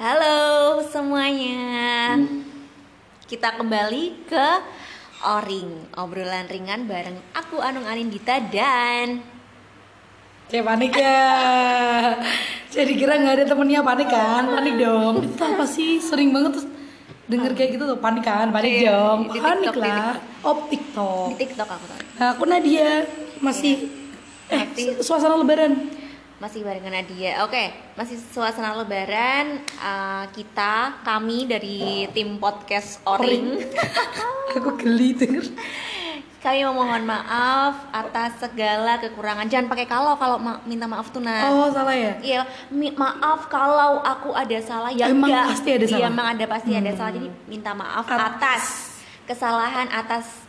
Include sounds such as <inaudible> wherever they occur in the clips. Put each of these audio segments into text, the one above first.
Halo semuanya. Kita kembali ke Oring, obrolan ringan bareng aku Anung Anindita dan Kayak panik ya. Jadi kira nggak ada temennya panik kan? Panik dong. Itu apa sih? Sering banget terus denger kayak gitu tuh panik kan? Panik Iya, dong. di Panik TikTok, di lah. Oh TikTok. di TikTok aku tahu. Nah, aku Nadia masih eh Tapi- su- suasana lebaran. Masih barengan Nadia. Oke, masih suasana lebaran eh, kita kami dari tim podcast Oring. <laughs> Aku geli denger. Kami memohon maaf atas segala kekurangan. Jangan pakai kalau kalau ma- minta maaf tuh nah. Oh, salah ya? Iya, maaf kalau aku ada salah ya Emang enggak. pasti ada Iya, salah? emang ada pasti ada Hmm. salah. Jadi minta maaf Atas. atas kesalahan atas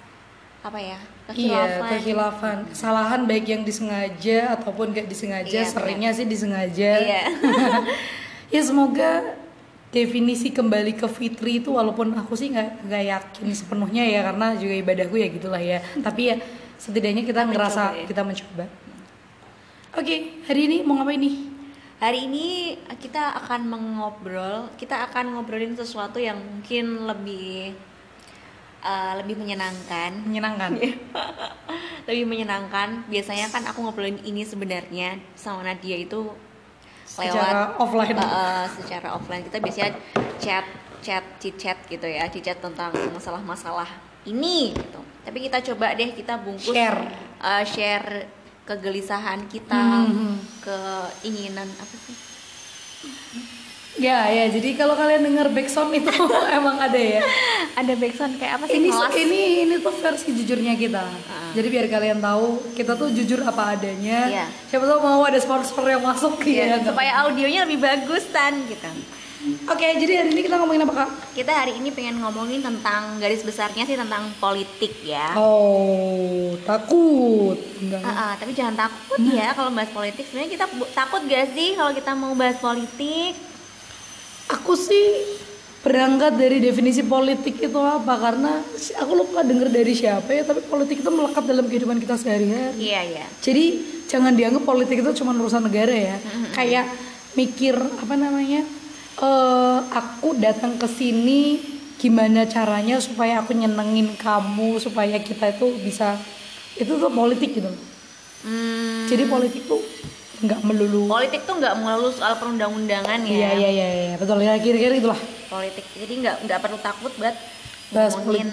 apa ya? Iya, Kekhilafan. kekhilafan. Kesalahan baik yang disengaja ataupun gak disengaja. Iya, Seringnya sih disengaja. Iya. <laughs> ya semoga definisi kembali ke fitri itu walaupun aku sih nggak nggak yakin sepenuhnya ya karena juga ibadahku ya gitulah ya <laughs> tapi ya setidaknya kita ngerasa mencoba ya. kita mencoba oke hari ini mau ngapain nih Hari ini kita akan mengobrol, kita akan ngobrolin sesuatu yang mungkin lebih eh, lebih menyenangkan. menyenangkan <laughs> lebih menyenangkan. Biasanya kan aku ngobrolin ini sebenarnya sama Nadia itu Secara offline. Eh, eh, secara offline kita biasanya chat chat chit chat gitu ya chit chat tentang masalah-masalah ini gitu tapi kita coba deh kita bungkus Share. eh, share kegelisahan kita Hmm. keinginan apa sih ya ya jadi kalau kalian dengar backsound itu <laughs> emang ada ya. Ada backsound kayak apa sih ini kelas? ini ini tuh versi jujurnya kita. Jadi biar kalian tahu kita tuh jujur apa adanya. Iya. siapa tahu mau ada sponsor yang masuk Iya, ya. supaya audionya lebih bagus tan gitu oke jadi hari ini kita ngomongin apa kak kita hari ini pengen ngomongin tentang garis besarnya sih tentang politik ya Oh, takut. Enggak. Ah, ah, tapi jangan takut ya kalau bahas politik. Sebenarnya kita takut gak sih kalau kita mau bahas politik? Aku sih berangkat dari definisi politik itu apa karena aku lupa denger dari siapa ya tapi politik itu melekat dalam kehidupan kita sehari-hari. Iya iya. Jadi jangan dianggap politik itu cuma urusan negara ya. Kayak mikir apa namanya? Eh aku datang ke sini gimana caranya supaya aku nyenengin kamu supaya kita itu bisa itu tuh politik gitu. Hmm, Jadi politik tuh nggak melulu politik tuh nggak melulu soal perundang-undangan ya. Iya iya iya iya betul ya kira-kira itulah Politik. Jadi nggak nggak perlu takut buat Bahas ngomongin.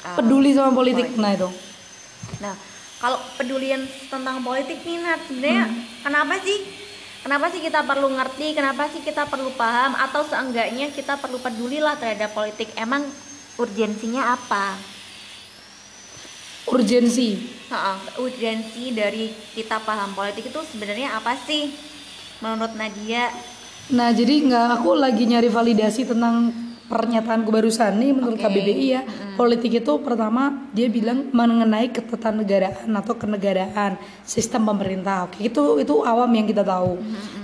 uh, peduli sama politik. Nah itu Nah, kalau pedulian tentang politik nih Nat, sebenarnya Hmm. kenapa sih? Kenapa sih kita perlu ngerti? Kenapa sih kita perlu paham? Atau seenggaknya kita perlu peduli lah terhadap politik? Emang urgensinya apa? urgensi. Heeh, urgensi dari kita paham politik itu sebenarnya apa sih? Menurut Nadia, Nah jadi nggak aku lagi nyari validasi tentang pernyataanku barusan nih menurut Oke. KBBI ya. Politik itu pertama dia bilang mengenai ketatanegaraan atau kenegaraan sistem pemerintah. Oke itu itu awam yang kita tahu.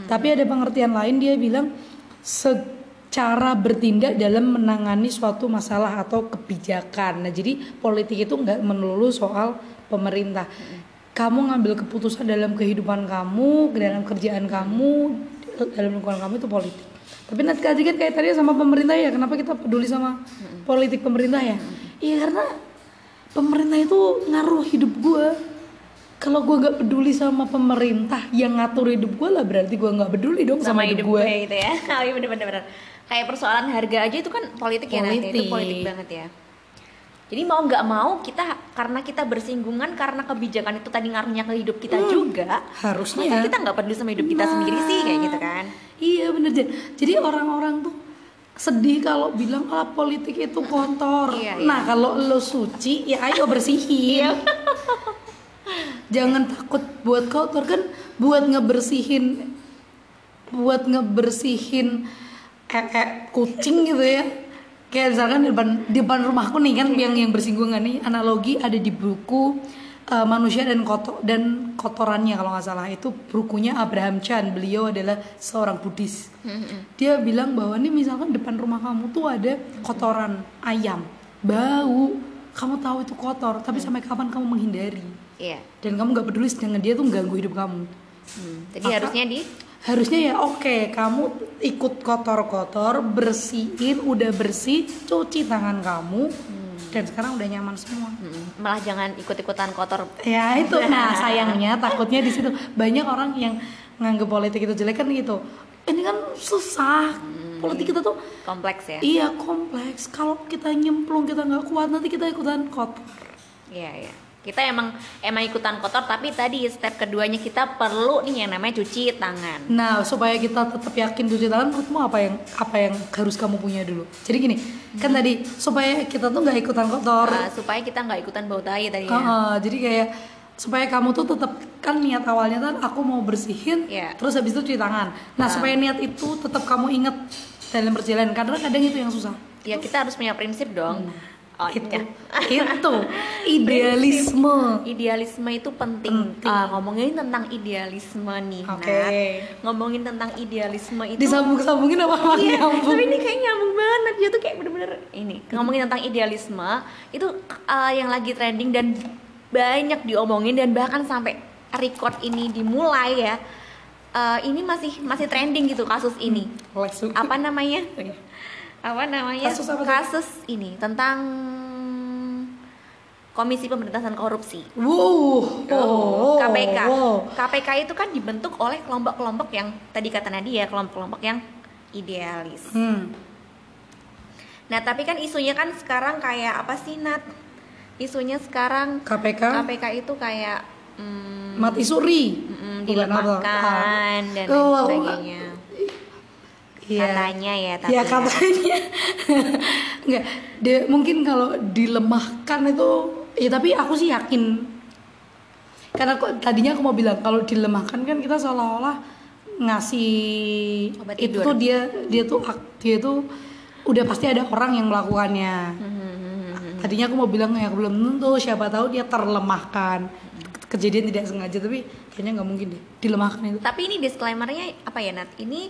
Tapi ada pengertian lain dia bilang secara bertindak dalam menangani suatu masalah atau kebijakan. Nah jadi politik itu nggak melulu soal pemerintah. Kamu ngambil keputusan dalam kehidupan kamu dalam kerjaan kamu dalam lingkungan kamu itu politik tapi nanti kaji kan kayak tadi sama pemerintah ya kenapa kita peduli sama politik pemerintah ya iya karena pemerintah itu ngaruh hidup gue kalau gue nggak peduli sama pemerintah yang ngatur hidup gue lah berarti gue nggak peduli dong sama, hidup, gue gitu ya. <laughs> Iya bener-bener. Kayak persoalan harga aja itu kan politik, ya nanti itu Politik. politik banget ya. Jadi mau nggak mau kita karena kita bersinggungan karena kebijakan itu tadi ngaruhnya ke hidup kita juga. harusnya Masa kita nggak peduli sama hidup kita Nah. sendiri sih kayak gitu kan? Iya bener Jen. Jadi orang-orang tuh sedih kalau bilang ah politik itu kotor. Iya, iya. nah kalau lo suci ya ayo bersihin. Jangan takut buat kotor kan buat ngebersihin buat ngebersihin eh, eh, kucing gitu ya. Kayak misalkan di depan, di depan rumahku nih kan yang yang bersinggungan nih analogi ada di buku eh, manusia dan kotor dan kotorannya kalau nggak salah. Itu bukunya Abraham Chan. Beliau adalah seorang Buddhis. Dia bilang bahwa nih misalkan depan rumah kamu tuh ada kotoran ayam. Bau. Kamu tahu itu kotor tapi sampai kapan kamu menghindari? Iya. dan kamu nggak peduli sedangkan dia tuh ganggu hidup kamu. Hmm, Jadi Maka- harusnya di harusnya ya oke kamu ikut kotor-kotor bersihin udah bersih cuci tangan kamu dan sekarang udah nyaman semua. Mm-mm. malah jangan ikut-ikutan kotor. Ya itu. <laughs> Nah sayangnya takutnya di situ banyak orang yang nganggep politik itu jelek kan gitu. Ini kan susah. Politik kita tuh kompleks ya? Iya kompleks. Kalau kita nyemplung kita nggak kuat nanti kita ikutan kotor. Iya, iya. Kita emang emang ikutan kotor, tapi tadi step keduanya kita perlu nih yang namanya cuci tangan. Nah, supaya kita tetap yakin cuci tangan, menurutmu apa yang apa yang harus kamu punya dulu? Jadi gini, kan tadi supaya kita tuh nggak ikutan kotor, Uh, supaya kita nggak ikutan bau tai tadi ya. Heeh, jadi kayak supaya kamu tuh tetap kan niat awalnya kan aku mau bersihin, Iya. terus habis itu cuci tangan. Nah, supaya niat itu tetap kamu inget dalam perjalanan, karena kadang itu yang susah. Ya kita harus punya prinsip dong. Oh, itu, iya. itu <laughs> idealisme. Idealisme itu penting. Penting. Uh, ngomongin tentang idealisme nih, Oke. Nat. Ngomongin tentang idealisme itu. Disambung-sambungin apa apa Iya, nyambung? tapi ini kayak nyambung banget dia tuh kayak bener-bener ini ngomongin tentang idealisme itu uh, yang lagi trending dan banyak diomongin dan bahkan sampai record ini dimulai ya uh, ini masih masih trending gitu kasus ini Langsung. apa namanya apa namanya Kasus apa kasus ini tentang Komisi Pemberantasan Korupsi Wow, oh, KPK. oh. KPK itu kan dibentuk oleh kelompok-kelompok yang tadi kata Nadia, kelompok-kelompok yang idealis. Hmm. Nah, tapi kan isunya kan sekarang kayak apa sih, Nat? Isunya sekarang KPK, KPK itu kayak mm, mati suri. mm, apa? dilemahkan dan Oh, lain sebagainya. Iya. Katanya ya, tapi Ya katanya. <laughs> Enggak, dia mungkin kalau dilemahkan itu ya tapi aku sih yakin karena kok tadinya aku mau bilang kalau dilemahkan kan kita seolah-olah ngasih Obat itu tidur. tuh dia dia tuh dia tuh udah pasti ada orang yang melakukannya. Hmm, Tadinya aku mau bilang ya belum tentu siapa tahu dia terlemahkan. Kejadian tidak sengaja tapi kayaknya nggak mungkin deh dilemahkan itu. Tapi ini disclaimernya apa ya Nat? Ini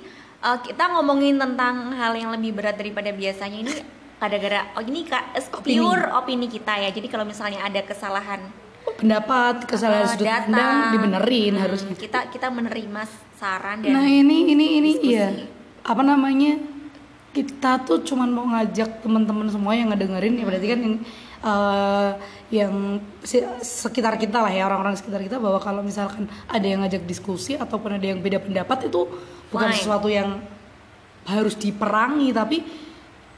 uh, kita ngomongin tentang hal yang lebih berat daripada biasanya ini gara-gara oh ini kak Opini. pure opini kita ya. Jadi kalau misalnya ada kesalahan Pendapat kesalahan uh, sudut data, pandang dibenerin hmm, harusnya. Kita kita menerima saran dan Nah ini ini ini diskusi. iya apa namanya kita tuh cuman mau ngajak teman-teman semua yang ngedengerin ya berarti kan ini eh, yang si- sekitar kita lah ya orang-orang sekitar kita bahwa kalau misalkan ada yang ngajak diskusi ataupun ada yang beda pendapat itu bukan Fine. sesuatu yang harus diperangi tapi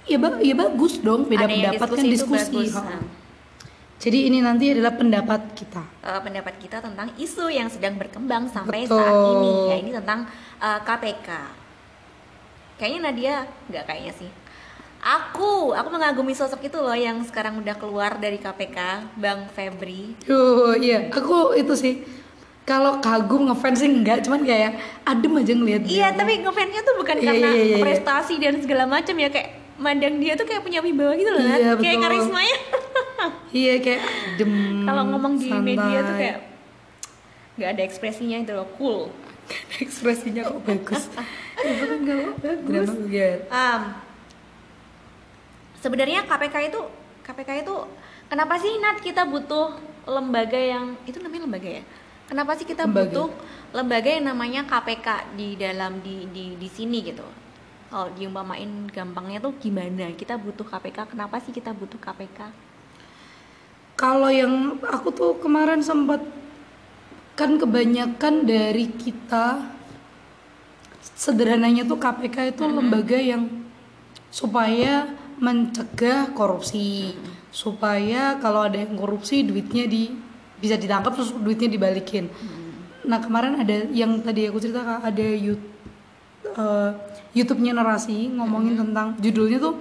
ya ba- ya bagus dong beda ada yang pendapat diskusi kan diskusi. bagus. Nah, Jadi ini nanti adalah pendapat kita. uh, pendapat kita tentang isu yang sedang berkembang sampai Betul. saat ini ya ini tentang uh, KPK. Kayaknya Nadia nggak kayaknya sih. Aku, aku mengagumi sosok itu loh yang sekarang udah keluar dari KPK, Bang Febri. Oh iya, aku itu sih kalau kagum ngefans sih enggak, cuman kayak adem aja ngeliat dia. Iya, tapi ngefansnya tuh bukan Iya, karena iya, iya, iya. prestasi dan segala macam ya kayak mandang dia tuh kayak punya wibawa gitu loh. Iya, kayak betul. karismanya. <laughs> Iya kayak adem. Kalau ngomong di santai. media tuh kayak nggak ada ekspresinya itu loh, cool. ekspresinya kok bagus. itu kan kalau bagus. Um, sebenarnya KPK itu KPK itu kenapa sih Nat kita butuh lembaga yang itu namanya lembaga ya? Kenapa sih kita Lembaga. butuh lembaga yang namanya KPK di dalam di di di sini gitu? Kalau diumpamain gampangnya tuh gimana? Kita butuh KPK. Kenapa sih kita butuh KPK? Kalau yang aku tuh kemarin sempat kan kebanyakan dari kita sederhananya tuh KPK itu lembaga yang supaya mencegah korupsi, supaya kalau ada yang korupsi duitnya di bisa ditangkap terus duitnya dibalikin. Nah kemarin ada yang tadi aku cerita ada YouTube YouTube-nya narasi ngomongin tentang judulnya tuh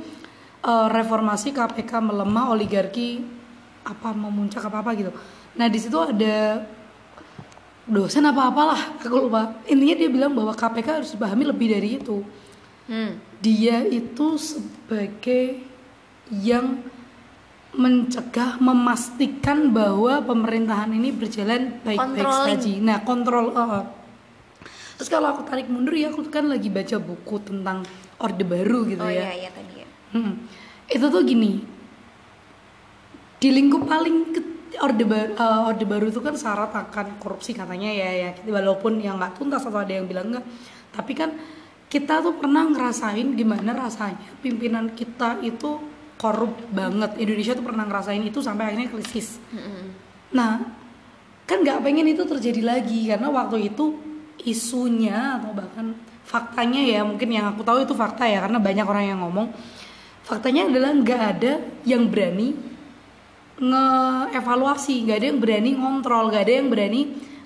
eh, reformasi KPK melemah oligarki apa memuncak apa apa gitu. Nah di situ ada dosen apa apalah aku lupa. Intinya dia bilang bahwa KPK harus dipahami lebih dari itu. Hmm. Dia itu sebagai yang mencegah, memastikan bahwa pemerintahan ini berjalan baik-baik saja. Nah kontrol. uh, Terus kalau aku tarik mundur ya aku kan lagi baca buku tentang Orde Baru gitu Oh ya. iya iya tadi ya. Hmm. Itu tuh gini. Di lingkup paling ke, Orde Baru, eh, Orde Baru itu kan syarat akan korupsi katanya ya ya. Walaupun yang nggak tuntas atau ada yang bilang enggak. tapi kan kita tuh pernah ngerasain gimana rasanya pimpinan kita itu korup banget. Indonesia tuh pernah ngerasain itu sampai akhirnya krisis. Nah kan nggak pengen itu terjadi lagi karena waktu itu isunya atau bahkan faktanya ya mungkin yang aku tahu itu fakta ya karena banyak orang yang ngomong. Faktanya adalah nggak ada yang berani ngeevaluasi nggak ada yang berani ngontrol nggak ada yang berani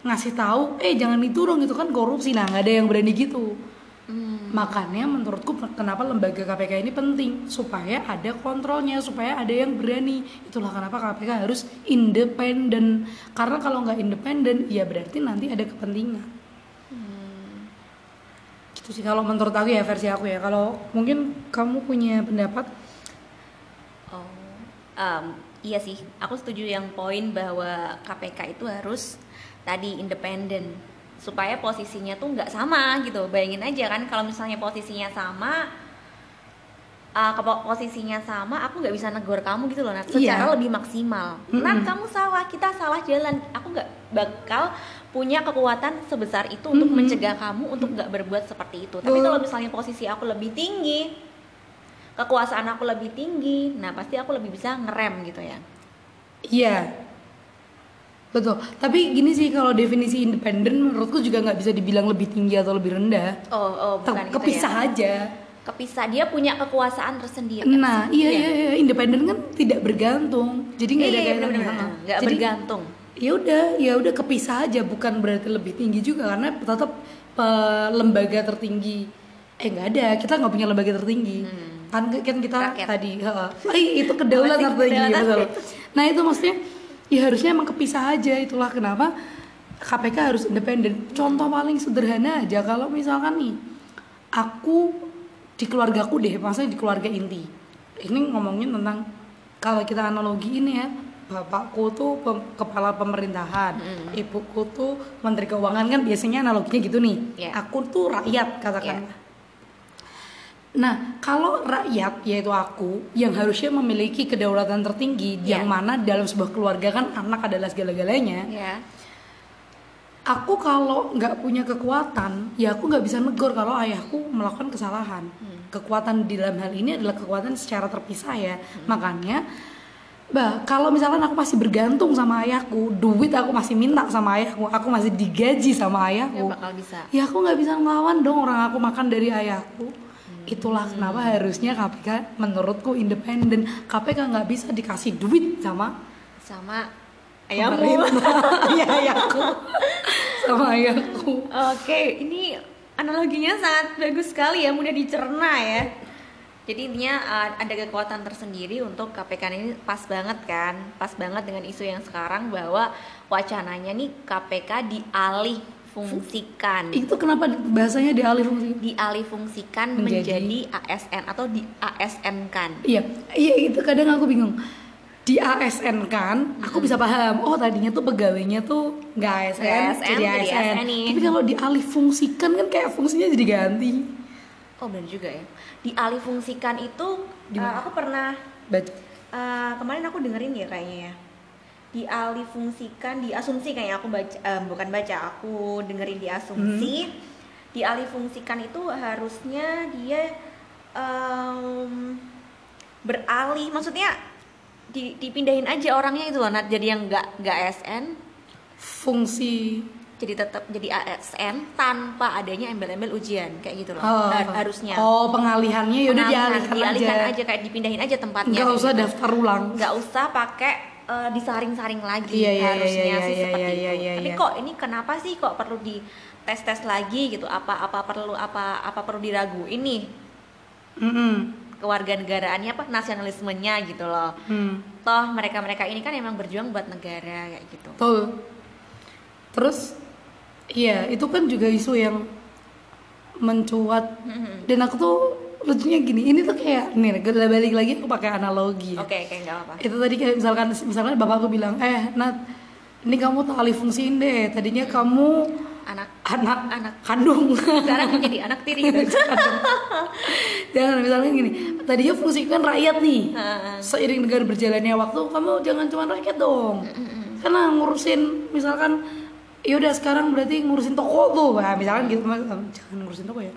ngasih tahu eh jangan itu dong itu kan korupsi nah nggak ada yang berani gitu makanya menurutku kenapa lembaga KPK ini penting? Supaya ada kontrolnya supaya ada yang berani. Itulah kenapa KPK harus independen. Karena kalau nggak independen ya berarti nanti ada kepentingan. Gitu sih kalau menurut aku ya versi aku ya. Kalau mungkin kamu punya pendapat? Oh, em, iya sih. Aku setuju yang poin bahwa KPK itu harus tadi independen supaya posisinya tuh nggak sama gitu. Bayangin aja kan kalau misalnya posisinya sama, uh, posisinya sama, aku nggak bisa negor kamu gitu loh. Nat. Secara Iya. lebih maksimal. Mm-mm. Nat, kamu salah, kita salah jalan. Aku nggak bakal punya kekuatan sebesar itu untuk Mm-mm. mencegah kamu untuk nggak berbuat seperti itu. Tapi kalau misalnya posisi aku lebih tinggi, kekuasaan aku lebih tinggi, nah pasti aku lebih bisa ngerem gitu ya. Iya, betul. Tapi gini sih kalau definisi independen menurutku juga nggak bisa dibilang lebih tinggi atau lebih rendah. Oh, oh bukan gitu kepisah ya. aja. Kepisah dia punya kekuasaan tersendiri. Nah, iya iya iya independen kan tidak bergantung. Jadi nggak ada Iya, bener-bener. Nah, nggak bergantung. Ya udah, ya udah kepisah aja bukan berarti lebih tinggi juga karena tetap lembaga tertinggi. Eh nggak ada, kita nggak punya lembaga tertinggi. Kan kan kita Hmm. Rakyat. tadi, heeh. Eh, itu kedaulatan tertinggi betul. Nah itu maksudnya ya harusnya emang kepisah aja itulah kenapa KPK harus independen. Contoh paling sederhana aja kalau misalkan nih aku di keluargaku deh, maksudnya di keluarga inti. Ini ngomongin tentang kalau kita analogi ini ya, bapakku tuh pem- kepala pemerintahan, ibuku tuh menteri keuangan kan biasanya analoginya gitu nih. Iya. Aku tuh rakyat katakanlah. Nah, kalau rakyat yaitu aku yang harusnya memiliki kedaulatan tertinggi Iya. yang mana dalam sebuah keluarga kan anak adalah segala-galanya. Ya. Aku kalau nggak punya kekuatan, ya aku nggak bisa negor kalau ayahku melakukan kesalahan. Kekuatan di dalam hal ini adalah kekuatan secara terpisah ya. Makanya, bah kalau misalkan aku masih bergantung sama ayahku, duit aku masih minta sama ayahku, aku masih digaji sama Ya ayahku, bakal bisa. ya aku nggak bisa ngelawan dong orang aku makan dari ayahku. Itulah kenapa harusnya KPK menurutku independen. KPK nggak bisa dikasih duit sama Sama pemerintah. <laughs> Iya ayahku sama ayahku. Oke, ini analoginya sangat bagus sekali ya, mudah dicerna ya. Jadi intinya uh, ada kekuatan tersendiri untuk KPK ini pas banget kan, pas banget dengan isu yang sekarang bahwa wacananya nih KPK dialih fungsikan, Itu kenapa bahasanya dialih fungsi? dialih fungsikan Menjadi- menjadi, ASN atau di ASN kan. Iya, iya itu kadang aku bingung. Di ASN kan, aku bisa paham. Oh tadinya tuh pegawainya tuh nggak ASN, ASN, jadi jadi ASN. ASN-in. Tapi kalau dialih fungsikan kan kayak fungsinya jadi ganti. Oh benar juga ya. Dialih fungsikan itu uh, aku pernah Baca. Uh, kemarin aku dengerin ya kayaknya ya dialih fungsikan diasumsi kayak aku baca eh, bukan baca aku dengerin diasumsi dialih fungsikan itu harusnya dia em, beralih maksudnya di- dipindahin aja orangnya itu loh Nat. jadi yang nggak nggak ASN Fungsi jadi tetap jadi ASN tanpa adanya embel-embel ujian kayak gitu loh oh, Har- harusnya Oh pengalihannya ya udah Pengalihan, dialihkan, dialihkan aja. aja kayak dipindahin aja tempatnya Nggak usah gitu. daftar ulang. nggak usah pakai eh, disaring-saring lagi Iya, iya, harusnya iya, sih iya, seperti iya, itu. iya, iya, Tapi iya. kok ini kenapa sih kok perlu di tes tes lagi gitu? Apa apa perlu apa apa perlu diraguin nih Mm-mm. kewarganegaraannya apa nasionalismenya gitu loh. Hmm. Toh mereka mereka ini kan emang berjuang buat negara kayak gitu. Betul. Terus iya, itu kan juga isu yang mencuat Mm-mm. dan aku tuh lucunya gini, ini tuh kayak nih kita balik lagi aku pakai analogi. ya. Oke, kayak nggak apa. Itu tadi kayak misalkan misalkan bapakku bilang, "Eh, Nat, ini kamu tak alih fungsiin deh. Tadinya kamu Anak anak Anak. kandung." sekarang <laughs> menjadi anak tiri gitu. jangan misalnya gini, tadinya fungsikan rakyat nih. Seiring dengan berjalannya waktu, kamu jangan cuma rakyat dong. Karena ngurusin misalkan ya udah sekarang berarti ngurusin toko tuh nah, misalkan gitu jangan ngurusin toko ya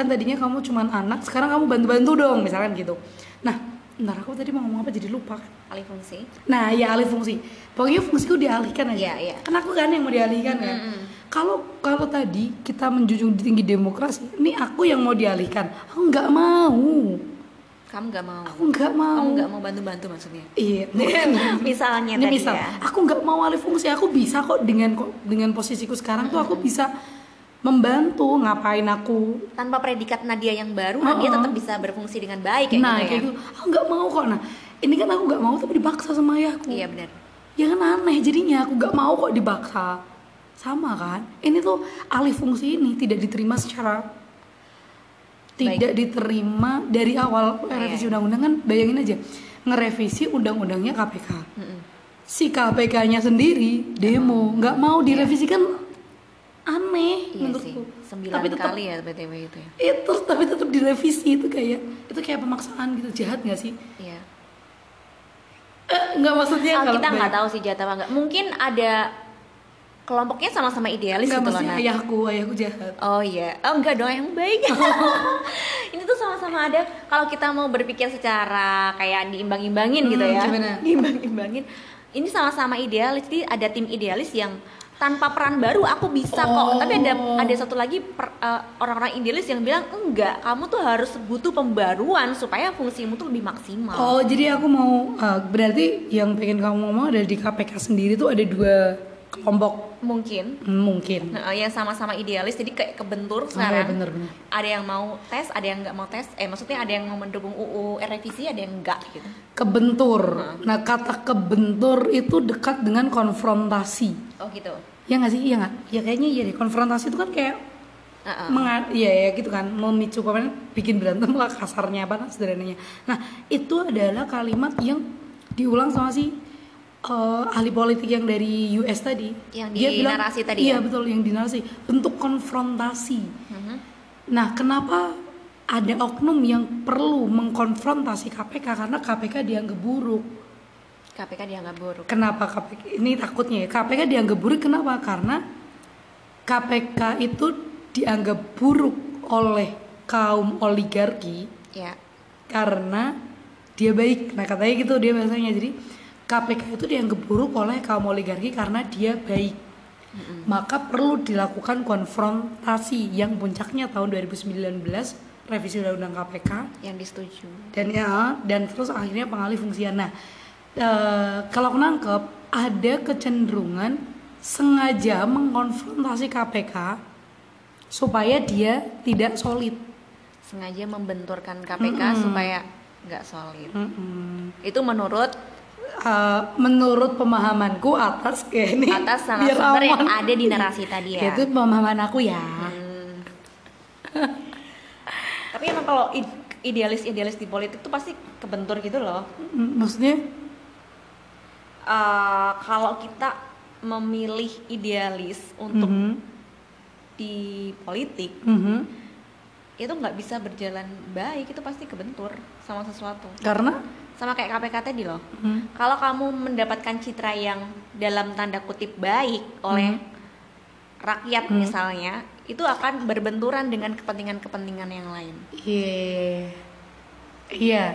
kan tadinya kamu cuman anak sekarang kamu bantu-bantu dong misalkan gitu. Nah ntar aku tadi mau ngomong apa jadi lupa. Kan alih fungsi. Nah ya alih fungsi. Pokoknya fungsiku dialihkan aja. Iya, iya. kan aku kan yang mau dialihkan kan. Mm-mm. kalau kalau tadi kita menjunjung tinggi demokrasi ini aku yang mau dialihkan. Aku nggak mau. Kamu nggak mau. Aku nggak mau. Kamu nggak mau bantu-bantu maksudnya? Iya. <laughs> Misalnya ini tadi misal. ya. Aku nggak mau alih fungsi. Aku bisa kok dengan dengan posisiku sekarang tuh aku bisa membantu ngapain aku? Tanpa predikat Nadia yang baru Nadia Oh, oh. tetap bisa berfungsi dengan baik kayak nah gitu ya? kayak gitu. Aku nggak mau kok. Nah ini kan aku nggak mau tapi dipaksa sama ayahku. Iya benar. Ya kan aneh jadinya. Aku nggak mau kok dipaksa. Sama kan? Ini tuh alih fungsi ini tidak diterima secara tidak diterima dari awal Iya, revisi undang-undang kan? Bayangin aja ngerevisi undang-undangnya KPK Mm-mm. si KPK-nya sendiri demo. Nggak mau direvisi kan aneh iya sih menurutku sembilan tapi tetap kali ya btw itu ya itu tapi tetap direvisi itu kayak itu kayak pemaksaan gitu jahat nggak sih iya eh, nggak maksudnya Ah, kalau kita nggak tahu sih jatah apa nggak mungkin ada kelompoknya sama-sama idealis gitu loh ayahku ayahku jahat Oh iya, oh enggak dong yang baik. <laughs> ini tuh sama-sama ada. Kalau kita mau berpikir secara kayak diimbang-imbangin gitu Hmm, ya, gimana? diimbang-imbangin. Ini sama-sama idealis. Jadi ada tim idealis yang tanpa peran baru aku bisa Oh. kok. Tapi ada ada satu lagi per- eh, orang-orang idealis yang bilang enggak, kamu tuh harus butuh pembaruan supaya fungsimu tuh lebih maksimal. Oh, jadi aku mau uh, berarti yang pengen kamu ngomong ada di KPK sendiri tuh ada dua kelompok Mungkin. Hmm, mungkin. Nah, yang sama-sama idealis jadi kayak kebentur Oh, sekarang. bener-bener. ada yang mau tes, ada yang nggak mau tes. Eh maksudnya ada yang mau mendukung UU revisi, ada yang enggak gitu. Kebentur. Nah, kata kebentur itu dekat dengan konfrontasi. Oh gitu. Ya nggak sih? Iya nggak? Ya kayaknya iya deh. Konfrontasi itu kan kayak Heeh. menga- iya ya gitu kan memicu pemain bikin berantem lah kasarnya apa sederhananya. Nah, itu adalah kalimat yang diulang sama si uh, ahli politik yang dari US tadi. Yang di narasi tadi Iya, ya? betul yang di narasi. Bentuk konfrontasi. Mhm. Nah, kenapa ada oknum yang perlu mengkonfrontasi KPK karena KPK dianggap buruk. KPK dianggap buruk. Kenapa KPK? Ini takutnya ya. KPK dianggap buruk kenapa? Karena KPK itu dianggap buruk oleh kaum oligarki Ya. karena dia baik. Nah, katanya gitu dia bahasanya. Jadi KPK itu dianggap buruk oleh kaum oligarki karena dia baik. Maka perlu dilakukan konfrontasi yang puncaknya tahun 2019 revisi undang-undang KPK Yang disetujui. dan ya dan terus akhirnya pengalih fungsian nah eh, kalau aku nangkep ada kecenderungan sengaja mengkonfrontasi KPK supaya dia tidak solid Sengaja membenturkan KPK Mm-mm. supaya nggak solid. Mm-mm. Itu menurut Eh, menurut pemahamanku atas kayak ini atas narasumber yang ada di narasi tadi ya. itu pemahaman aku ya Hmm. <laughs> Tapi emang kalau id- idealis-idealis di politik tuh pasti kebentur gitu loh. Mm, maksudnya Eh, kalau kita memilih idealis untuk mhm, di politik mhm. itu nggak bisa berjalan baik itu pasti kebentur sama sesuatu karena sama kayak KPK tadi loh mhm, kalau kamu mendapatkan citra yang dalam tanda kutip baik oleh rakyat Hmm. misalnya itu akan berbenturan dengan kepentingan-kepentingan yang lain Iya. Iya.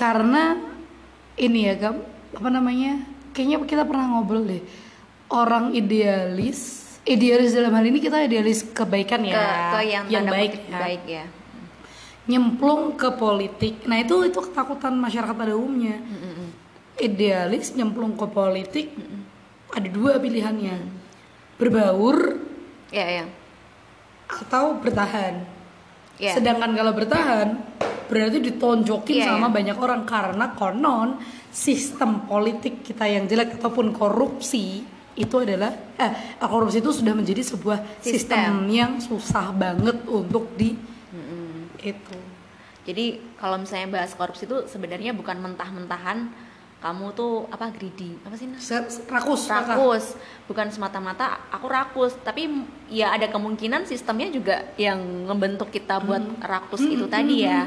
Karena ini ya, Gam, apa namanya? Kayaknya kita pernah ngobrol deh. Orang idealis, idealis dalam hal ini kita idealis kebaikan ya. ke, ke yang tanda baik, ya. baik ya Nyemplung ke politik. Nah, itu itu ketakutan masyarakat pada umumnya. Idealis nyemplung ke politik ada dua pilihannya. Berbaur ya ya atau bertahan. ya Sedangkan kalau bertahan berarti ditonjokin Iya, sama iya. banyak orang karena konon sistem politik kita yang jelek ataupun korupsi itu adalah eh korupsi itu sudah menjadi sebuah sistem, Sistem. yang susah banget untuk di Mm-mm. itu. jadi kalau misalnya bahas korupsi itu sebenarnya bukan mentah-mentahan kamu tuh apa greedy? Apa sih Rakus, rakus. Bukan semata-mata aku rakus tapi ya ada kemungkinan sistemnya juga yang membentuk kita buat rakus itu tadi ya.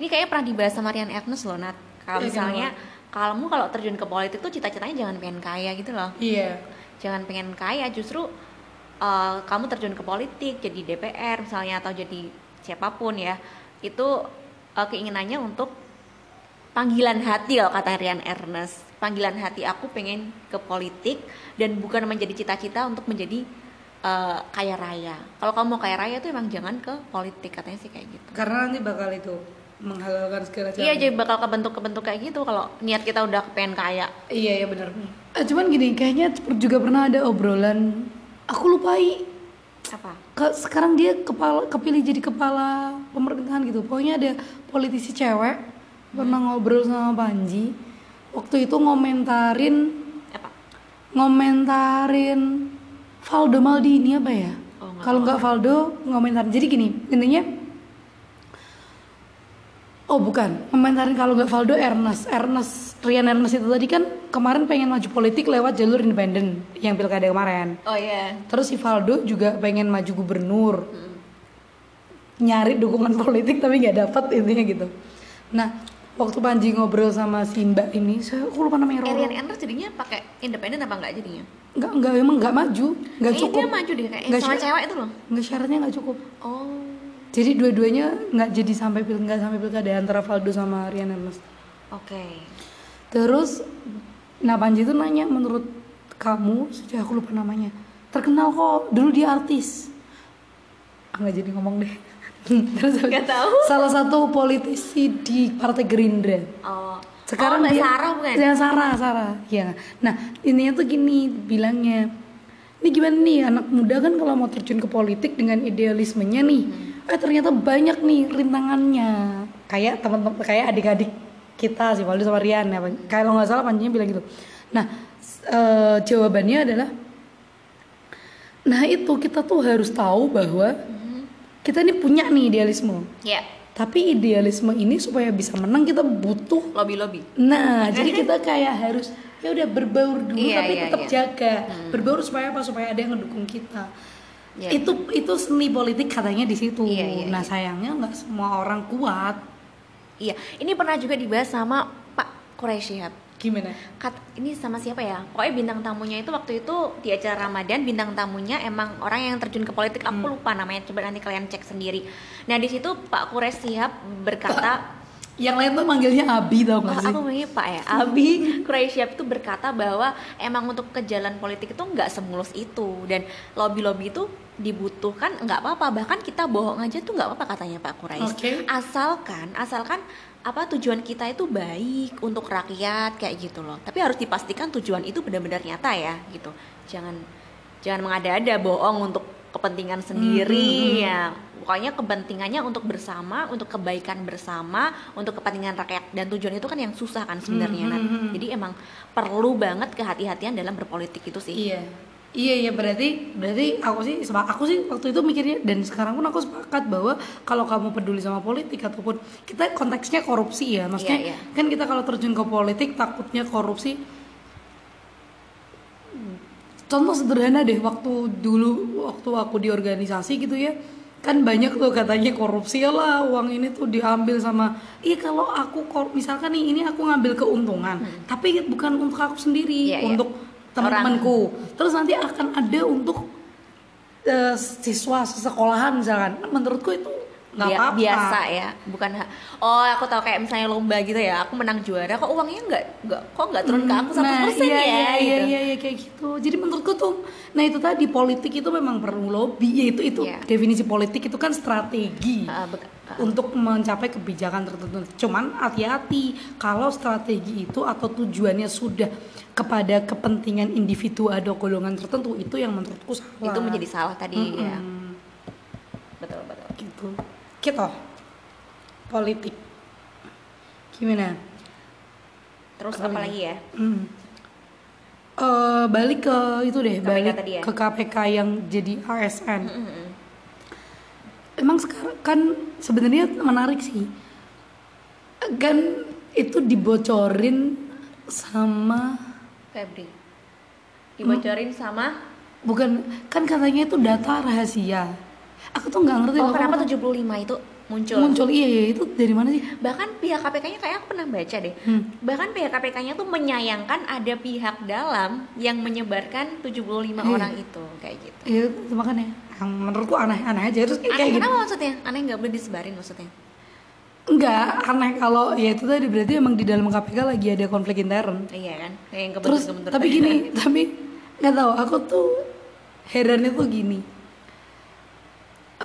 ini kayaknya pernah dibahas sama Rian Ernest loh Nat. Kalau Eh, misalnya kamu kalau terjun ke politik tuh cita-citanya jangan pengen kaya gitu loh. Iya. Jangan pengen kaya justru uh, kamu terjun ke politik jadi DPR misalnya atau jadi siapa pun ya itu uh, keinginannya untuk panggilan hati loh kata Rian Ernest. Panggilan hati aku pengen ke politik dan bukan menjadi cita-cita untuk menjadi uh, kaya raya. Kalau kamu mau kaya raya tuh emang jangan ke politik katanya sih kayak gitu. Karena nanti bakal itu menghalalkan segala cara. iya jadi bakal kebentuk kebentuk kayak gitu kalau niat kita udah pengen kaya iya iya benar. Eh, cuman gini kayaknya juga pernah ada obrolan aku lupai. Apa? Ke, sekarang dia kepala kepilih jadi kepala pemerintahan gitu. Pokoknya ada politisi cewek pernah ngobrol sama Panji. Waktu itu ngomentarin apa? Ngomentarin Valdo Maldini apa ya? Oh, kalau nggak Valdo ngomentarin. Jadi gini intinya Oh bukan, komentarin kalau nggak Valdo Ernest, Ernest, Rian Ernest itu tadi kan kemarin pengen maju politik lewat jalur independen yang pilkada kemarin. oh iya Terus si Valdo juga pengen maju gubernur, nyari dukungan politik tapi nggak dapat intinya gitu. Nah waktu Panji ngobrol sama si Mbak ini, saya aku lupa namanya Eh. Rian Ernest jadinya pakai independen apa enggak jadinya Nggak nggak emang nggak maju, nggak cukup. dia maju deh kayak Nggak sama cewek itu loh Nggak syaratnya nggak cukup. oh Jadi dua-duanya nggak jadi sampai pil nggak sampai pilkada antara Valdo sama Rian Ernest. oke Terus, nah Panji itu nanya menurut kamu, sudah aku lupa namanya, terkenal kok, dulu dia artis. Ah, nggak jadi ngomong deh. <laughs> Terus Nggak tahu. Salah satu politisi di Partai Gerindra. oh Sekarang oh, dia, Sarah bukan Ya Sarah, Sarah. Ya. Nah, intinya tuh gini bilangnya. Ini gimana nih anak muda kan kalau mau terjun ke politik dengan idealismenya nih. Eh ternyata banyak nih rintangannya. Kayak teman-teman kayak adik-adik kita sih Valdo sama Rian ya. Kalau nggak salah panjinya bilang gitu. Nah, eh, jawabannya adalah Nah, itu kita tuh harus tahu bahwa kita ini punya nih idealisme. ya Tapi idealisme ini supaya bisa menang kita butuh lobby lobby Nah, <laughs> jadi kita kayak harus ya udah berbaur dulu Iya, tapi iya, tetap iya. jaga. Berbaur supaya apa? Supaya ada yang ngedukung kita. Iya. Itu itu seni politik katanya di situ. Iya, iya, nah, iya. sayangnya nggak semua orang kuat. iya ini pernah juga dibahas sama Pak Quraisy Shihab Gimana? Kat, ini sama siapa ya? Pokoknya bintang tamunya itu waktu itu di acara Ramadan bintang tamunya emang orang yang terjun ke politik. Aku Hmm. lupa namanya. Coba nanti kalian cek sendiri. Nah di situ Pak Quraisy Shihab berkata, <coughs> Yang lain tuh manggilnya Abi tau oh, gak sih? aku manggilnya Pak ya. Abi Shihab itu berkata bahwa emang untuk ke jalan politik itu nggak semulus itu dan lobby-lobby itu dibutuhkan nggak apa-apa bahkan kita bohong aja tuh nggak apa-apa katanya Pak Quraisy Oke. asalkan asalkan apa tujuan kita itu baik untuk rakyat kayak gitu loh tapi harus dipastikan tujuan itu benar-benar nyata ya gitu jangan jangan mengada-ada bohong untuk kepentingan sendiri ya. Pokoknya kepentingannya untuk bersama untuk kebaikan bersama untuk kepentingan rakyat. Dan tujuan itu kan yang susah kan sebenarnya Nat. jadi emang perlu banget kehati-hatian dalam berpolitik itu sih. Iya. Iya iya. Berarti berarti aku sih aku sih waktu itu mikirnya dan sekarang pun aku sepakat bahwa kalau kamu peduli sama politik ataupun kita konteksnya korupsi ya. Maksudnya Iya, iya. kan kita kalau terjun ke politik takutnya korupsi contoh sederhana deh waktu dulu waktu aku di organisasi gitu ya kan banyak tuh katanya korupsi ya lah uang ini tuh diambil sama iya kalau aku kor- misalkan nih ini aku ngambil keuntungan tapi bukan untuk aku sendiri Hmm. Iya, untuk teman-temanku. Terus nanti akan ada untuk eh, siswa sesekolahan misalkan. Menurutku itu nggak apa-apa biasa ya bukan ha- oh aku tahu kayak misalnya lomba gitu ya aku menang juara kok uangnya nggak nggak kok nggak turun ke aku satu Nah, persen iya, ya iya, iya, gitu. iya, iya, kayak gitu. Jadi menurutku tuh, nah itu tadi politik itu memang perlu lobby, ya itu itu Iya. definisi politik itu kan strategi bek- ah. untuk mencapai kebijakan tertentu. Cuman hati-hati kalau strategi itu atau tujuannya sudah kepada kepentingan individu atau golongan tertentu itu yang menurutku salah. itu menjadi salah tadi ya Mm-mm. betul betul gitu. Gitu. Politik. Gimana? terus Apa apa lagi? ya Hmm. Eh, balik ke itu deh, KPK balik tadi ya? ke KPK yang jadi ASN. Mm-mm. Emang sekarang kan sebenarnya menarik sih. Kan itu dibocorin sama Febri dibocorin sama bukan kan katanya itu data rahasia. Aku tuh nggak ngerti oh loh, kenapa kamu 75 itu muncul. muncul iya iya itu dari mana sih Bahkan pihak KPK-nya kayak aku pernah baca deh. Hmm. Bahkan pihak KPK-nya tuh menyayangkan ada pihak dalam yang menyebarkan 75 Iya. orang itu kayak gitu. Iya itu makanya yang menurutku aneh-aneh aja terus kayak, Aneh kayak gitu. kenapa maksudnya? Aneh nggak boleh disebarin maksudnya? enggak aneh kalau ya itu tadi berarti emang di dalam KPK lagi ada konflik intern Iya kan? Yang terus tapi gini tapi nggak tahu aku tuh herannya tuh gini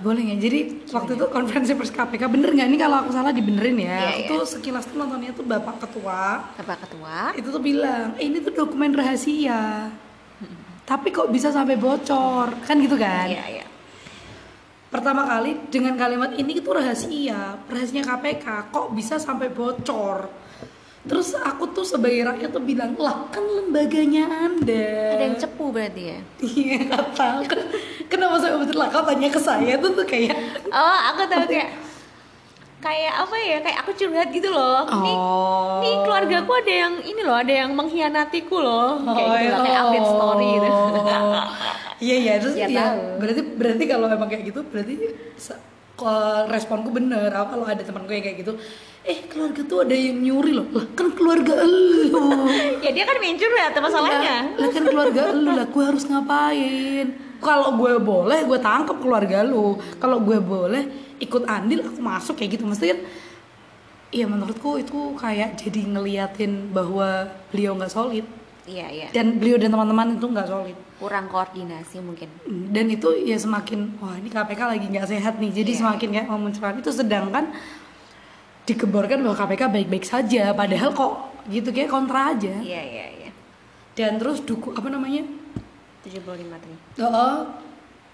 boleh nggak? Jadi waktu itu konferensi pers KPK bener nggak? Ini kalau aku salah dibenerin ya. Aku iya. tuh sekilas tuh nontonnya tuh bapak ketua. Bapak ketua. itu tuh bilang "Eh, ini tuh dokumen rahasia. Tapi kok bisa sampai bocor? Kan gitu kan? Iya, iya. pertama kali dengan kalimat ini itu rahasia rahasia KPK kok bisa sampai bocor terus aku tuh sebagai rakyat tuh bilang lah kan lembaganya anda Ada yang cepu berarti ya? iya tahu kenapa saya betul lah kau tanya ke saya tuh tuh kayak Oh, aku tahu kayak kayak apa ya? Kayak aku curhat gitu loh. Nih, Oh. nih keluargaku ada yang ini loh, ada yang mengkhianatiku loh. Kayak Oh, gitu lah, kayak update story gitu. iya iya terus Ya, ya, tahu. berarti berarti kalau emang kayak gitu berarti responku bener apa kalau ada temanku yang kayak gitu eh keluarga tuh ada yang nyuri loh. Lah kan keluarga elu <laughs> ya dia kan main curhat masalahnya. lah, lah kan keluarga lu lah gue harus ngapain? Kalau gue boleh gue tangkap keluarga lu. Kalau gue boleh ikut andil aku masuk kayak gitu. Mesti kan Iya menurutku itu kayak jadi ngeliatin bahwa beliau nggak solid Iya, iya. dan beliau dan teman-teman itu nggak solid Kurang koordinasi mungkin. dan itu ya semakin wah ini KPK lagi nggak sehat nih jadi Iya. semakin kayak memunculkan itu sedangkan dikeborkan bahwa KPK baik-baik saja padahal kok gitu kayak kontra aja Iya, iya, iya. dan terus duku apa namanya 75 tadi. oh,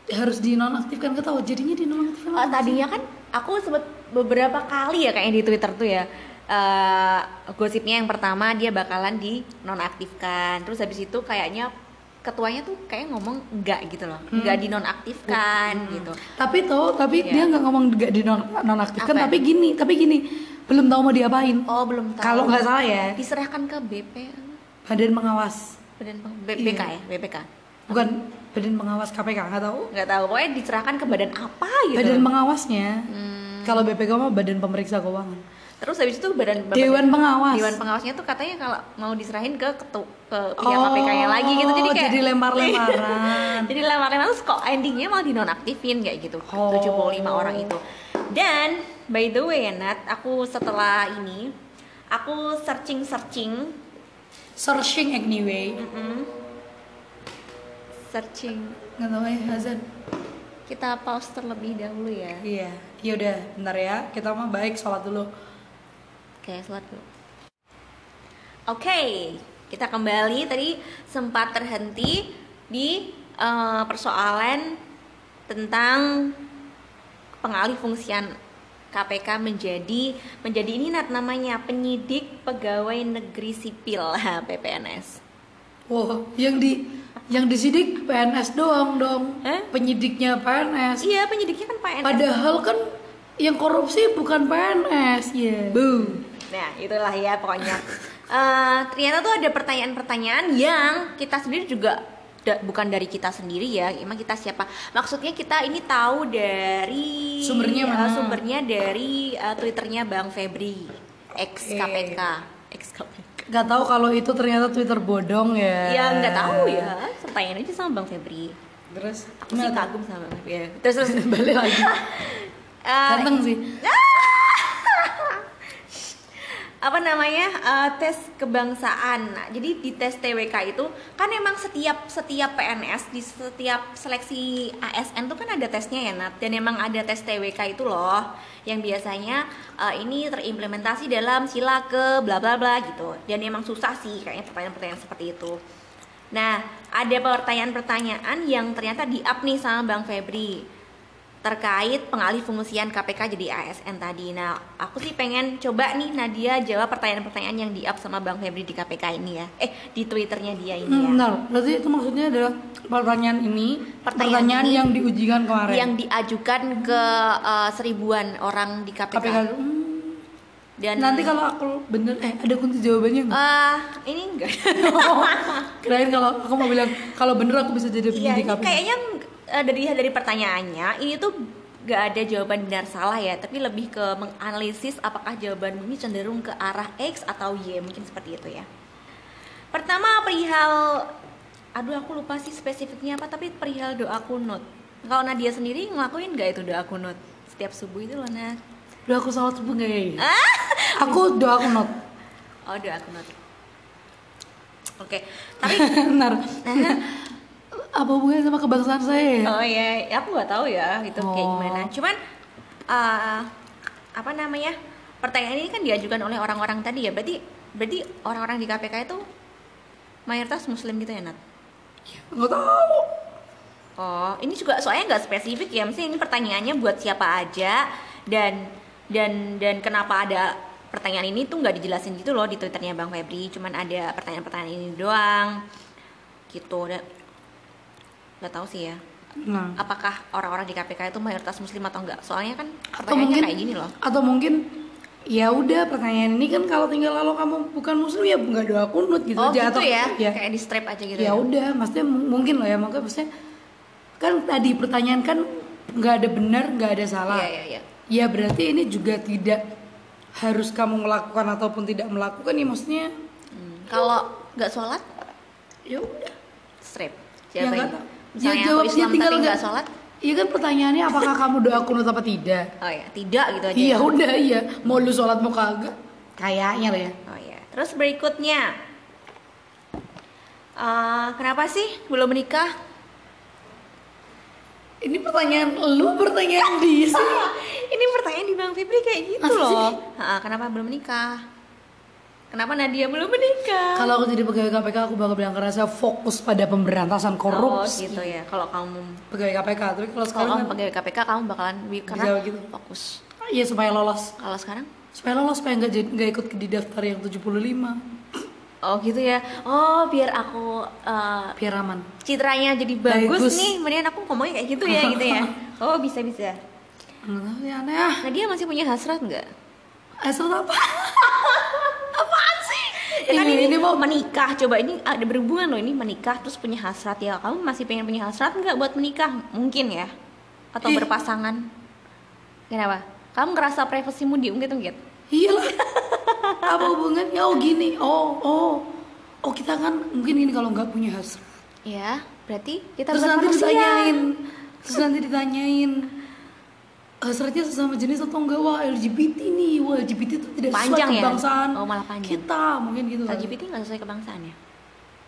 harus dinonaktifkan ketahu jadinya dinonaktifkan Oh, tadinya kan aku sempet beberapa kali ya kayak di Twitter tuh ya. Eh, gosipnya yang pertama dia bakalan dinonaktifkan. Terus habis itu kayaknya ketuanya tuh kayak ngomong enggak gitu loh. Enggak dinonaktifkan gitu. tapi tuh tapi Iya. dia nggak ngomong nggak dinonaktifkan Apa? tapi gini tapi gini belum tahu mau diapain Oh, belum tahu. kalau nggak salah ya diserahkan ke BP badan pengawas Badan Peng- B- BK Iya. ya, BPK. bukan badan pengawas KPK nggak tahu Nggak tahu, pokoknya diserahkan ke badan apa gitu. badan pengawasnya Hmm. kalau BPK mah badan pemeriksa keuangan Terus habis itu badan Dewan pengawas. Dewan pengawasnya tuh katanya kalau mau diserahin ke ketu ke pihak KPK-nya lagi gitu. Jadi kayak Oh, jadi lempar-lemparan. <laughs> jadi lempar-lemparan terus kok endingnya malah dinonaktifin kayak gitu. Oh. 75 orang itu. Dan by the way Nat, aku setelah ini aku searching-searching searching anyway mm-mm, searching nggak tahu ya Hazan kita pause terlebih dahulu ya. iya ya udah bentar ya kita mah baik sholat dulu Oke, sholat dulu. Oke, kita kembali tadi sempat terhenti di eh, persoalan tentang pengalih fungsian KPK menjadi menjadi ini Nat namanya penyidik pegawai negeri sipil <laughs> PPNS. wow yang di yang disidik PNS doang dong Hah? penyidiknya PNS Iya, penyidiknya kan PNS. padahal kan yang korupsi bukan PNS ya boom Nah, itulah ya pokoknya. Eh, ternyata tuh ada pertanyaan-pertanyaan yang kita sendiri juga da- bukan dari kita sendiri ya. Emang kita siapa? Maksudnya kita ini tahu dari Sumbernya eh, mana? sumbernya dari eh, Twitternya Bang Febri, ex. KPK, ex KPK. nggak tahu kalau itu ternyata Twitter bodong ya Ya nggak tahu ya. Pertanyaan aja sama Bang Febri. terus Aku sih kagum sama Bang Febri. Ya. Terus terus. <laughs> balik lagi <laughs> eh, ganteng sih apa namanya eh, tes kebangsaan. Nah, jadi di tes TWK itu kan emang setiap setiap PNS di setiap seleksi ASN tuh kan ada tesnya ya Nat dan emang ada tes TWK itu loh yang biasanya eh, ini terimplementasi dalam sila ke bla bla bla gitu dan emang susah sih kayaknya pertanyaan-pertanyaan seperti itu. Nah, ada pertanyaan-pertanyaan yang ternyata di-up nih sama Bang Febri terkait pengalih fungsian KPK jadi ASN tadi. Nah, aku sih pengen coba nih Nadia jawab pertanyaan-pertanyaan yang di-up sama Bang Febri di KPK ini ya. Eh, di Twitternya dia ini Hmm, ya. benar. Berarti itu maksudnya adalah pertanyaan ini, Pertanyaan pertanyaan, ini yang diujikan kemarin. Yang diajukan ke eh, seribuan orang di KPK. KPK. Hmm, Dan nanti kalau aku bener, eh ada kunci jawabannya nggak? eh, ini enggak. <laughs> Kirain kalau aku mau bilang kalau bener aku bisa jadi Iya, penyidik ini KPK. kayaknya eh, dari dari pertanyaannya ini tuh nggak ada jawaban benar salah ya, tapi lebih ke menganalisis apakah jawaban ini cenderung ke arah X atau Y, mungkin seperti itu ya. Pertama perihal, aduh aku lupa sih spesifiknya apa, tapi perihal doa kunut. Kalau Nadia sendiri ngelakuin nggak itu doa kunut setiap subuh itu loh Nad? Udah aku salat subuh gak ya? Ah? Aku doa kunut. Oh doa kunut. Oke, tapi <laughs> Benar. Apa hubungannya sama kebangsaan saya ya? Oh iya, ya, aku nggak tahu ya itu kayak Oh. gimana. Cuman eh, apa namanya? Pertanyaan ini kan diajukan oleh orang-orang tadi ya. Berarti berarti orang-orang di KPK itu mayoritas muslim gitu ya, Nat? Nggak tahu. Oh, ini juga soalnya nggak spesifik ya. Mesti ini pertanyaannya buat siapa aja dan dan dan kenapa ada pertanyaan ini tuh nggak dijelasin gitu loh di twitternya Bang Febri. Cuman ada pertanyaan-pertanyaan ini doang. Gitu. Dan nggak tahu sih ya. Nah. apakah orang-orang di KPK itu mayoritas muslim atau enggak soalnya kan Atau mungkin kayak gini loh. Atau mungkin ya udah pertanyaan ini kan kalau tinggal lalu kamu bukan muslim ya nggak doa kunut gitu oh aja gitu atau ya? ya, kayak di strap aja gitu ya udah maksudnya mungkin loh ya makanya maksudnya kan tadi pertanyaan kan nggak ada benar nggak ada salah. Iya iya iya. Ya berarti ini juga tidak harus kamu melakukan ataupun tidak melakukan ya maksudnya. Hmm, kalau nggak sholat ya udah. strap. Ya siapa yang tahu. Misalnya ya, aku jawabnya Islam tinggal tapi nggak sholat. Iya kan pertanyaannya apakah kamu doa kunut apa tidak? oh ya tidak gitu aja. Iya udah iya. Mau lu sholat mau kagak? Kayaknya lah ya. oh ya terus berikutnya. Eh, kenapa sih belum menikah? Ini pertanyaan lu pertanyaan dia sih. <laughs> ini pertanyaan di Bang Febri kayak gitu Masa sih? loh. Ha, kenapa belum menikah kenapa Nadia belum menikah Kalau aku jadi pegawai KPK aku bakal bilang karena saya fokus pada pemberantasan oh korupsi. gitu ya kalau kamu Pegawai KPK tapi kalau sekarang kamu kan, pegawai KPK kamu bakalan karena Bisa gitu. fokus iya supaya lolos. kalau sekarang Supaya lolos supaya nggak nggak ikut di daftar yang 75 oh gitu ya oh biar aku eh, biar aman. citranya jadi bagus, Bagus. nih kemudian aku ngomongnya kayak gitu ya gitu ya <laughs> oh bisa bisa Nggak tahu ya aneh ah. nah dia masih punya hasrat nggak Asal apa? Kan Ini- ini, ini mau- menikah coba ini ada berhubungan loh ini menikah terus punya hasrat ya kamu masih pengen punya hasrat nggak buat menikah mungkin ya atau Ih. berpasangan kenapa kamu ngerasa privasimu diungkit-ungkit Iya <laughs> apa hubungannya? Oh gini. Oh oh. Oh kita kan mungkin ini kalau nggak punya hasrat. ya berarti kita terus nanti manusia. ditanyain terus nanti ditanyain hasratnya sesama jenis atau enggak wah LGBT nih wah LGBT itu tidak Panjang sesuai ya? kebangsaan Oh, malah panjang. kita mungkin gitu LGBT nggak sesuai kebangsaan ya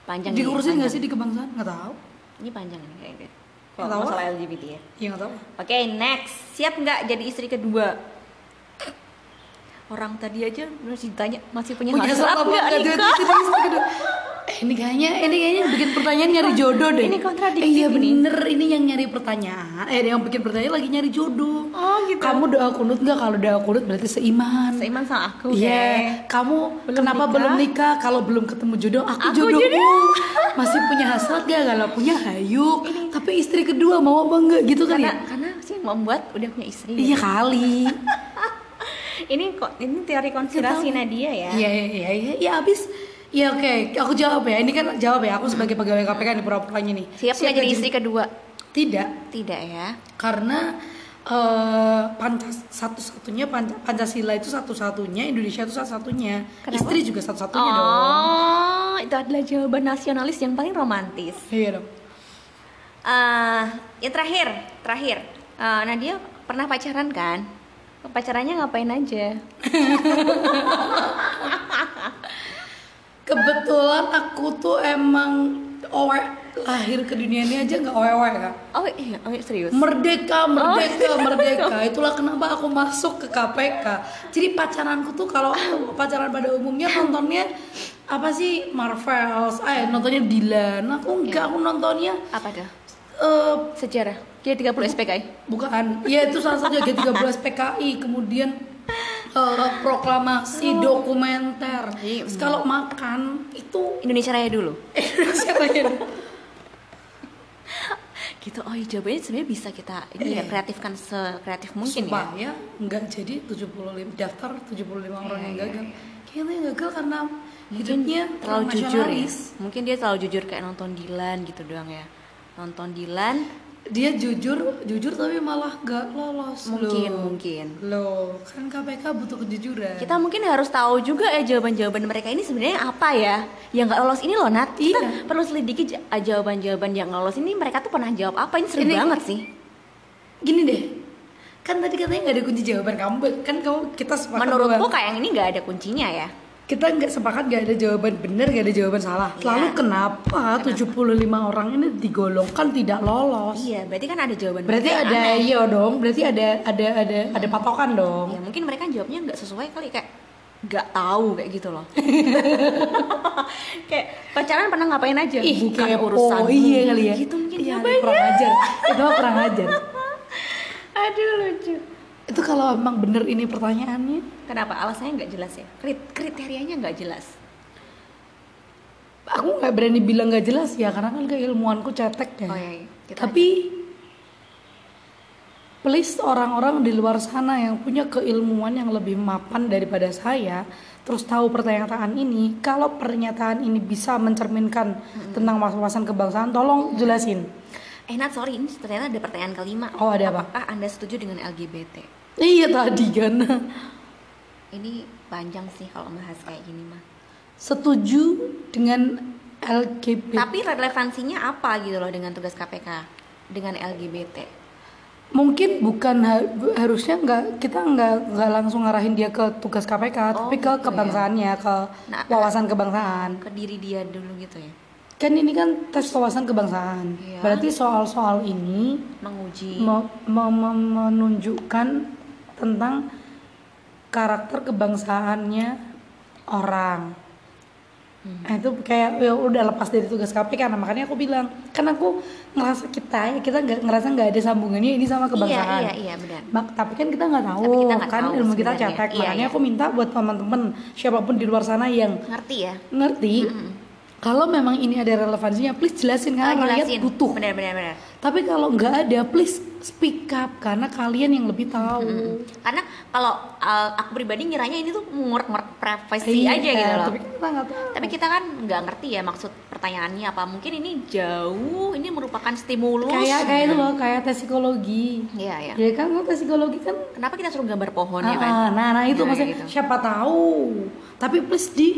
panjang diurusin nggak sih di kebangsaan nggak tahu ini panjang nih kayaknya kalau tahu. masalah LGBT ya ya nggak tahu Oke, next. Siap nggak jadi istri kedua? Orang tadi aja masih ditanya masih punya, punya hasrat nggak nikah? <laughs> Eh, ini kayaknya ini kayaknya bikin pertanyaan nyari jodoh deh Ini kontradiktif eh, iya ini. bener ini yang nyari pertanyaan eh yang bikin pertanyaan lagi nyari jodoh Oh, gitu. kamu doa kunut nggak kalau doa kunut berarti seiman Seiman sama aku. Iya, Oke. kamu Belum kenapa nikah? belum nikah? Kalau belum ketemu jodoh, aku, Aku jodohku. jodoh. <laughs> Masih punya hasrat gak? Kalau punya hayu. Tapi istri kedua mau apa enggak gitu kan Karena ya? karena sih membuat udah punya istri. Iya kali. <laughs> Ini kok ini teori konspirasi. Nadia ya. Iya, iya, iya, iya. Ya abis. Ya oke, aku jawab ya. Ini kan jawab ya. Aku sebagai pegawai KPK nih pura-puranya nih. Siap nggak jadi istri kedua? Tidak, Tidak ya. karena eh pancas satu-satunya Panca- Pancasila itu satu-satunya, Indonesia itu satu-satunya, istri juga satu-satunya dong. Oh, itu adalah jawaban nasionalis yang paling romantis. Iya dong. Eh, yang terakhir, terakhir. Eh, Nadia pernah pacaran kan? Pacarannya ngapain aja? <laughs> Kebetulan aku tuh emang owe lahir ke dunia ini aja nggak owe kak. Oh iya, oh, iya, serius. Merdeka, merdeka, merdeka. Itulah kenapa aku masuk ke KPK. Jadi pacaranku tuh kalau pacaran pada umumnya nontonnya apa sih Marvels, eh nontonnya Dylan. Aku enggak, aku nontonnya Apa dah? eh Sejarah. G30 SPKI. bukan. Ya itu salah satu G13 PKI. Kemudian eh, proklamasi dokumenter. Iya, Terus kalau makan itu Indonesia Raya dulu. <laughs> siapa yang Gitu. Oh, iya, jawabannya sebenarnya bisa kita ini ya Iya. kreatifkan sekreatif mungkin ya. supaya nggak jadi 75 daftar 75 orang Iya, yang iya, gagal. iya. Kayaknya yang gagal karena Mungkin hidupnya terlalu jujur ya. Mungkin dia terlalu jujur kayak nonton Dilan gitu doang ya. Nonton Dilan dia jujur jujur tapi malah nggak lolos Mungkin, loh. mungkin. loh kan KPK butuh kejujuran Kita mungkin harus tahu juga ya jawaban-jawaban mereka ini sebenarnya apa ya. Yang nggak lolos ini loh Nat. Kita Iya. perlu selidiki j- jawaban-jawaban yang lolos ini mereka tuh pernah jawab apa. Ini seru Ini- banget sih. gini deh kan tadi katanya nggak ada kunci jawaban kamu kan kamu kita sepakat Menurutku kayak yang ini nggak ada kuncinya ya. Kita nggak sepakat nggak ada jawaban benar nggak ada jawaban salah Iya. lalu kenapa 75 orang ini digolongkan tidak lolos Iya, berarti kan ada jawaban. berarti ada aneh. iya dong berarti ada ada ada ada patokan dong Ya mungkin mereka jawabnya nggak sesuai kali kayak nggak tahu kayak gitu loh. <laughs> kayak pacaran pernah ngapain aja? Ih, Bukan kepo. urusan. iya kali ya Gitu mungkin iya, jawabannya. kurang ajar itu kurang ajar <laughs> Aduh lucu. Itu kalau emang bener ini pertanyaannya Kenapa? Alasannya nggak jelas ya? Krit- kriterianya nggak jelas. aku nggak berani bilang nggak jelas ya karena kan keilmuanku cetek ya Oh iya, iya. Tapi please orang-orang di luar sana yang punya keilmuan yang lebih mapan daripada saya terus tahu pernyataan ini kalau pernyataan ini bisa mencerminkan tentang wawasan kebangsaan tolong jelasin Eh Nat, sorry, ini ternyata ada pertanyaan kelima. Oh, ada apa? Apakah Anda setuju dengan LGBT? iya tadi kan Ini panjang sih kalau bahas kayak gini mah. setuju dengan LGBT Tapi relevansinya apa gitu loh dengan tugas KPK dengan LGBT? mungkin bukan ha- harusnya nggak kita nggak nggak langsung ngarahin dia ke tugas KPK Oh, tapi ke gitu ya. kebangsaannya ke Nah, wawasan kebangsaan Ke diri dia dulu gitu ya. Kan ini kan tes wawasan kebangsaan Iya. berarti soal-soal ini Menguji. me- me- me- menunjukkan tentang karakter kebangsaannya orang Hmm. Nah, itu kayak ya udah lepas dari tugas KPK nah makanya aku bilang kan aku ngerasa kita ya kita nggak ngerasa nggak ada sambungannya ini sama kebangsaan Iya, iya, iya, benar. Mak- tapi kan kita nggak tahu Tapi kita nggak kan tahu ilmu kita cetek Iya, makanya iya. aku minta buat teman-teman siapa pun di luar sana yang Ngerti ya? ngerti kalau memang ini ada relevansinya please jelasin karena rakyat jelasin. butuh Benar, benar, benar. tapi kalau nggak ada please speak up karena kalian yang lebih tahu Karena kalau uh, aku pribadi ngiranya ini tuh ngurek-ngurek privasi Iya, aja gitu loh. tapi kita nggak tahu Tapi kita kan nggak ngerti ya maksud pertanyaannya apa. Mungkin ini jauh, ini merupakan stimulus. kayak kayak itu loh kayak tes psikologi Iya, iya. ya kan kalau tes psikologi kan Kenapa kita suruh gambar pohon Ah, ya kan? ah, nah nah itu Nah, maksudnya gitu. siapa tahu tapi please di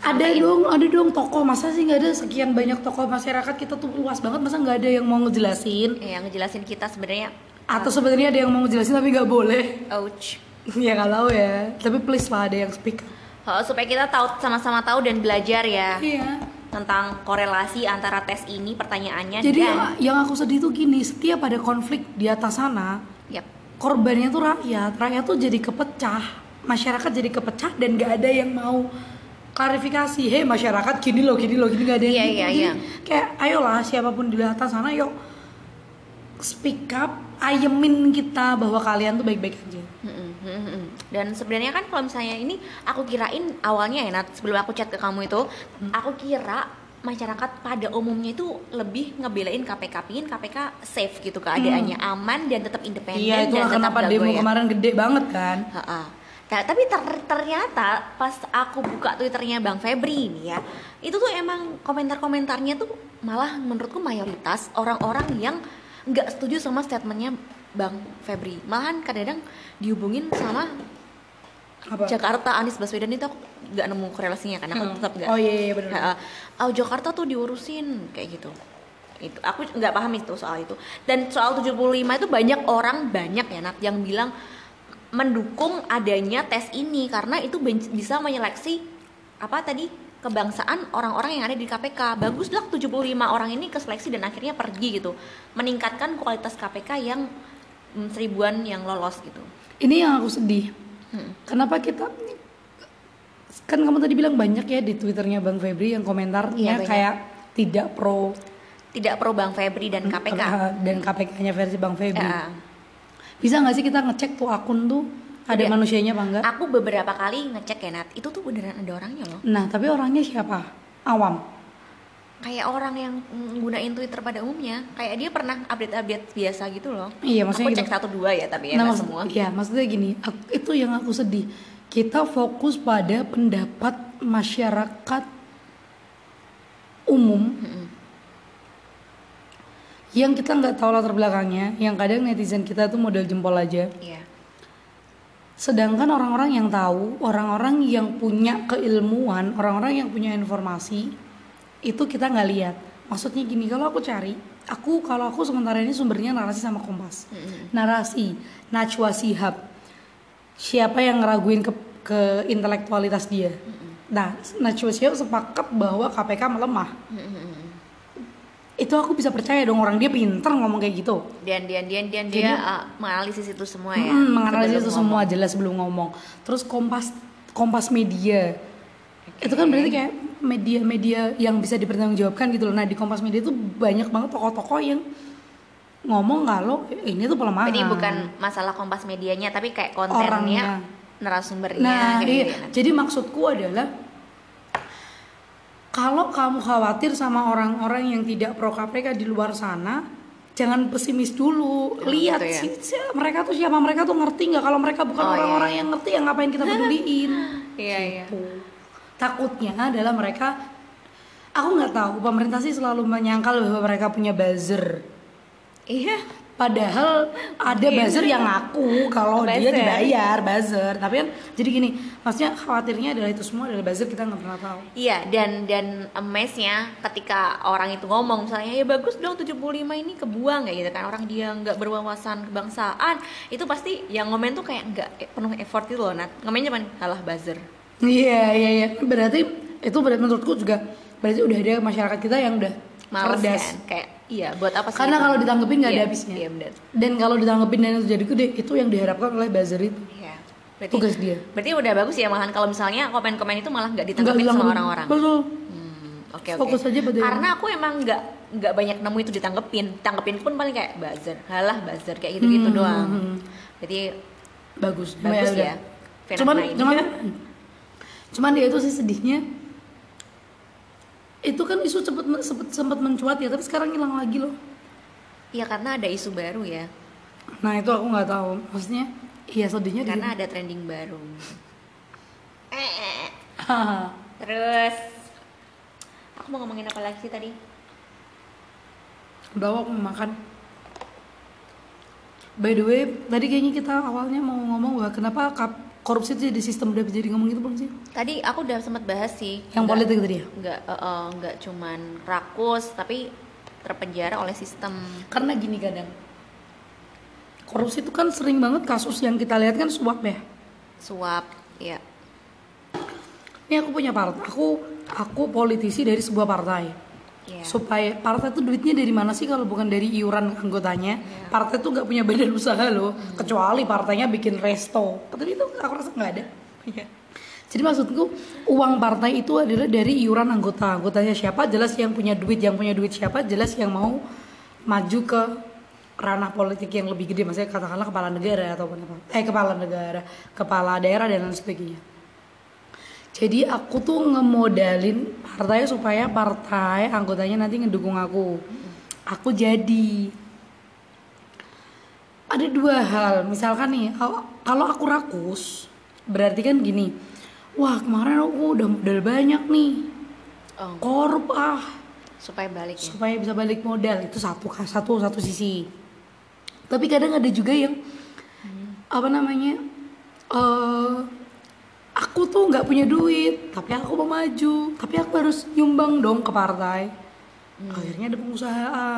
ada dong ada dong. Tokoh masa sih nggak ada? Sekian banyak tokoh masyarakat kita tuh luas banget. Masa nggak ada yang mau ngejelasin? Ya, ngejelasin kita sebenarnya. Atau sebenarnya ada yang mau ngejelasin tapi nggak boleh? Ouch. <laughs> ya nggak tahu ya. Tapi please lah ada yang speak. Oh, supaya kita tahu sama-sama tahu dan belajar ya. Iya. Tentang korelasi antara tes ini pertanyaannya jadi dan yang, yang aku sedih tuh gini setiap ada konflik di atas sana Yap. korbannya tuh rakyat. Rakyat tuh jadi kepecah. Masyarakat jadi kepecah dan nggak ada yang mau klarifikasi hei masyarakat gini loh gini loh gini nggak ada yang Iya, gitu. iya, Jadi, iya. kayak ayolah siapa pun di atas sana yuk speak up ayemin kita bahwa kalian tuh baik-baik aja. Dan sebenarnya kan kalau misalnya ini aku kirain awalnya ya Nat, sebelum aku chat ke kamu itu, Hmm. aku kira masyarakat pada umumnya itu lebih ngebelain KPK, pingin KPK safe gitu keadaannya, aman dan tetap independen Hmm. iya dan tetap kenapa gak demo goyah. kemarin gede banget kan Ha-ha. Nah, tapi ter- ternyata pas aku buka twitternya Bang Febri ini ya, itu tuh emang komentar-komentarnya tuh malah menurutku mayoritas orang-orang yang nggak setuju sama statementnya Bang Febri. Malahan kadang-kadang dihubungin sama apa Jakarta Anies Baswedan itu aku nggak nemu korelasinya karena aku Hmm. tetap nggak. oh iya iya benar Ha-ha. Oh Jakarta tuh diurusin kayak gitu. Itu aku nggak paham itu soal itu. Dan soal 75 itu banyak orang banyak ya Nat yang bilang mendukung adanya tes ini karena itu bisa menyeleksi apa tadi kebangsaan orang-orang yang ada di KPK. Baguslah 75 orang ini keseleksi dan akhirnya pergi gitu. Meningkatkan kualitas KPK yang mm, seribuan yang lolos gitu. ini yang aku sedih Hmm. kenapa kita kan kamu tadi bilang banyak ya di twitternya bang Febri yang komentarnya Iya, kayak tidak pro Tidak pro Bang Febri dan KPK. dan KPK-nya versi bang Febri Ya. Bisa nggak sih kita ngecek tuh akun tuh ada Udah. manusianya apa enggak Aku beberapa kali ngecek ya Nat, itu tuh beneran ada orangnya loh. nah tapi orangnya siapa awam Kayak orang yang nggunain Twitter pada umumnya, kayak dia pernah update-update biasa gitu loh. Iya, maksudnya Aku gitu. cek satu dua ya, tapi ya nah maksud, semua. ya maksudnya gini aku- itu yang aku sedih kita fokus pada pendapat masyarakat umum Mm-mm. Yang kita nggak tahu latar belakangnya yang kadang netizen kita tuh model jempol aja. Iya. sedangkan orang-orang yang tahu orang-orang yang punya keilmuan orang-orang yang punya informasi itu kita nggak lihat. Maksudnya gini kalau aku cari aku kalau aku sementara ini sumbernya narasi sama kompas. Narasi Najwa Shihab siapa yang ngeraguin ke, ke intelektualitas dia? Nah Najwa Shihab sepakat bahwa KPK melemah itu aku bisa percaya dong orang dia pinter ngomong kayak gitu Dan dia dia dia dia uh, menganalisis itu semua ya. Mm, menganalisis itu semua jelas sebelum ngomong. Terus Kompas Kompas Media. Itu kan berarti kayak media-media yang bisa dipertanggungjawabkan gitu loh. Nah, di Kompas Media itu banyak banget tokoh-tokoh yang ngomong kalau ini tuh pelemahan. Jadi bukan masalah kompas medianya tapi kayak Orangnya. kontennya, narasumbernya Nah, kayak iya. gitu ya. Jadi maksudku adalah kalau kamu khawatir sama orang-orang yang tidak pro KPK di luar sana, jangan pesimis dulu. Oh, Lihat gitu ya. sih si- mereka tuh siapa, mereka tuh ngerti nggak? Kalau mereka bukan Oh, iya, orang-orang iya. yang ngerti, ya ngapain kita peduliin? <laughs> Iya, iya. Tuh. Takutnya adalah mereka, aku nggak tahu. Pemerintah sih selalu menyangkal bahwa mereka punya buzzer. Iya. Padahal ada buzzer yang ngaku kalau dia dibayar buzzer. Tapi kan jadi gini, maksudnya khawatirnya adalah itu semua adalah buzzer kita nggak pernah tahu. Iya, dan dan amaze-nya ketika orang itu ngomong misalnya ya bagus dong 75 ini kebuang kayak gitu kan orang dia nggak berwawasan kebangsaan itu pasti yang ngomen tuh kayak nggak penuh effort itu loh Nat ngomen cuman kalah buzzer Iya iya iya. Berarti itu berarti menurutku juga berarti udah ada masyarakat kita yang udah males cerdas. kan kayak iya buat apa sih Karena kalau ditanggepin nggak ada Iya, habisnya. iya benar Dan kalau ditanggepin dan itu jadi gede, itu yang diharapkan oleh buzzer itu. iya berarti Tugas dia. berarti udah bagus ya malahan kalau misalnya komen-komen itu malah nggak Nggak ditanggapin sama ditanggepin. orang-orang Betul. Hmm, oke oke Fokus aja pada karena aku emang nggak nggak banyak nemu itu ditanggepin tanggepin pun paling kayak buzzer halah buzzer kayak gitu gitu Hmm, doang hmm, hmm. jadi Bagus. bagus udah. ya fenomena cuman ini. cuman cuman dia itu sih sedihnya itu kan isu cepet sempat sempat mencuat ya tapi sekarang hilang lagi loh. Iya karena ada isu baru ya. Nah itu aku nggak tahu. Maksudnya iya sedihnya di- karena ada trending baru. <laughs> Eh, Haha. terus aku mau ngomongin apa lagi sih tadi? Udah aku mau makan. By the way tadi kayaknya kita awalnya mau ngomong bahwa kenapa kap- korupsi itu jadi sistem udah jadi ngomong gitu belum sih? Tadi aku udah sempat bahas sih. Yang Nggak- politik tadi ya? nggak eh, eh, nggak cuman rakus tapi terpenjara oleh sistem. Karena gini kadang korupsi itu kan sering banget kasus yang kita lihat kan suap ya? Suap ya ini aku punya partai aku aku politisi dari sebuah partai Iya. supaya partai itu duitnya dari mana sih kalau bukan dari iuran anggotanya? Partai tuh nggak punya badan usaha loh. Kecuali partainya bikin resto. Tapi itu aku rasa nggak ada. Jadi maksudku uang partai itu adalah dari iuran anggota. Anggotanya siapa? Jelas yang punya duit. Yang punya duit siapa? Jelas yang mau maju ke ranah politik yang lebih gede. Maksudnya katakanlah kepala negara atau apa eh kepala negara kepala daerah dan lain sebagainya jadi aku tuh ngemodalin partai supaya partai anggotanya nanti ngedukung aku. Aku jadi. Ada dua hal, misalkan nih, kalau- aku rakus, berarti kan gini, wah kemarin aku udah modal banyak nih, oh, korup ah, supaya balik ya? Supaya bisa balik modal. Itu satu satu satu sisi. Tapi kadang ada juga yang apa namanya, eh aku tuh nggak punya duit, tapi aku mau maju, tapi aku harus nyumbang dong ke partai. Akhirnya ada pengusaha.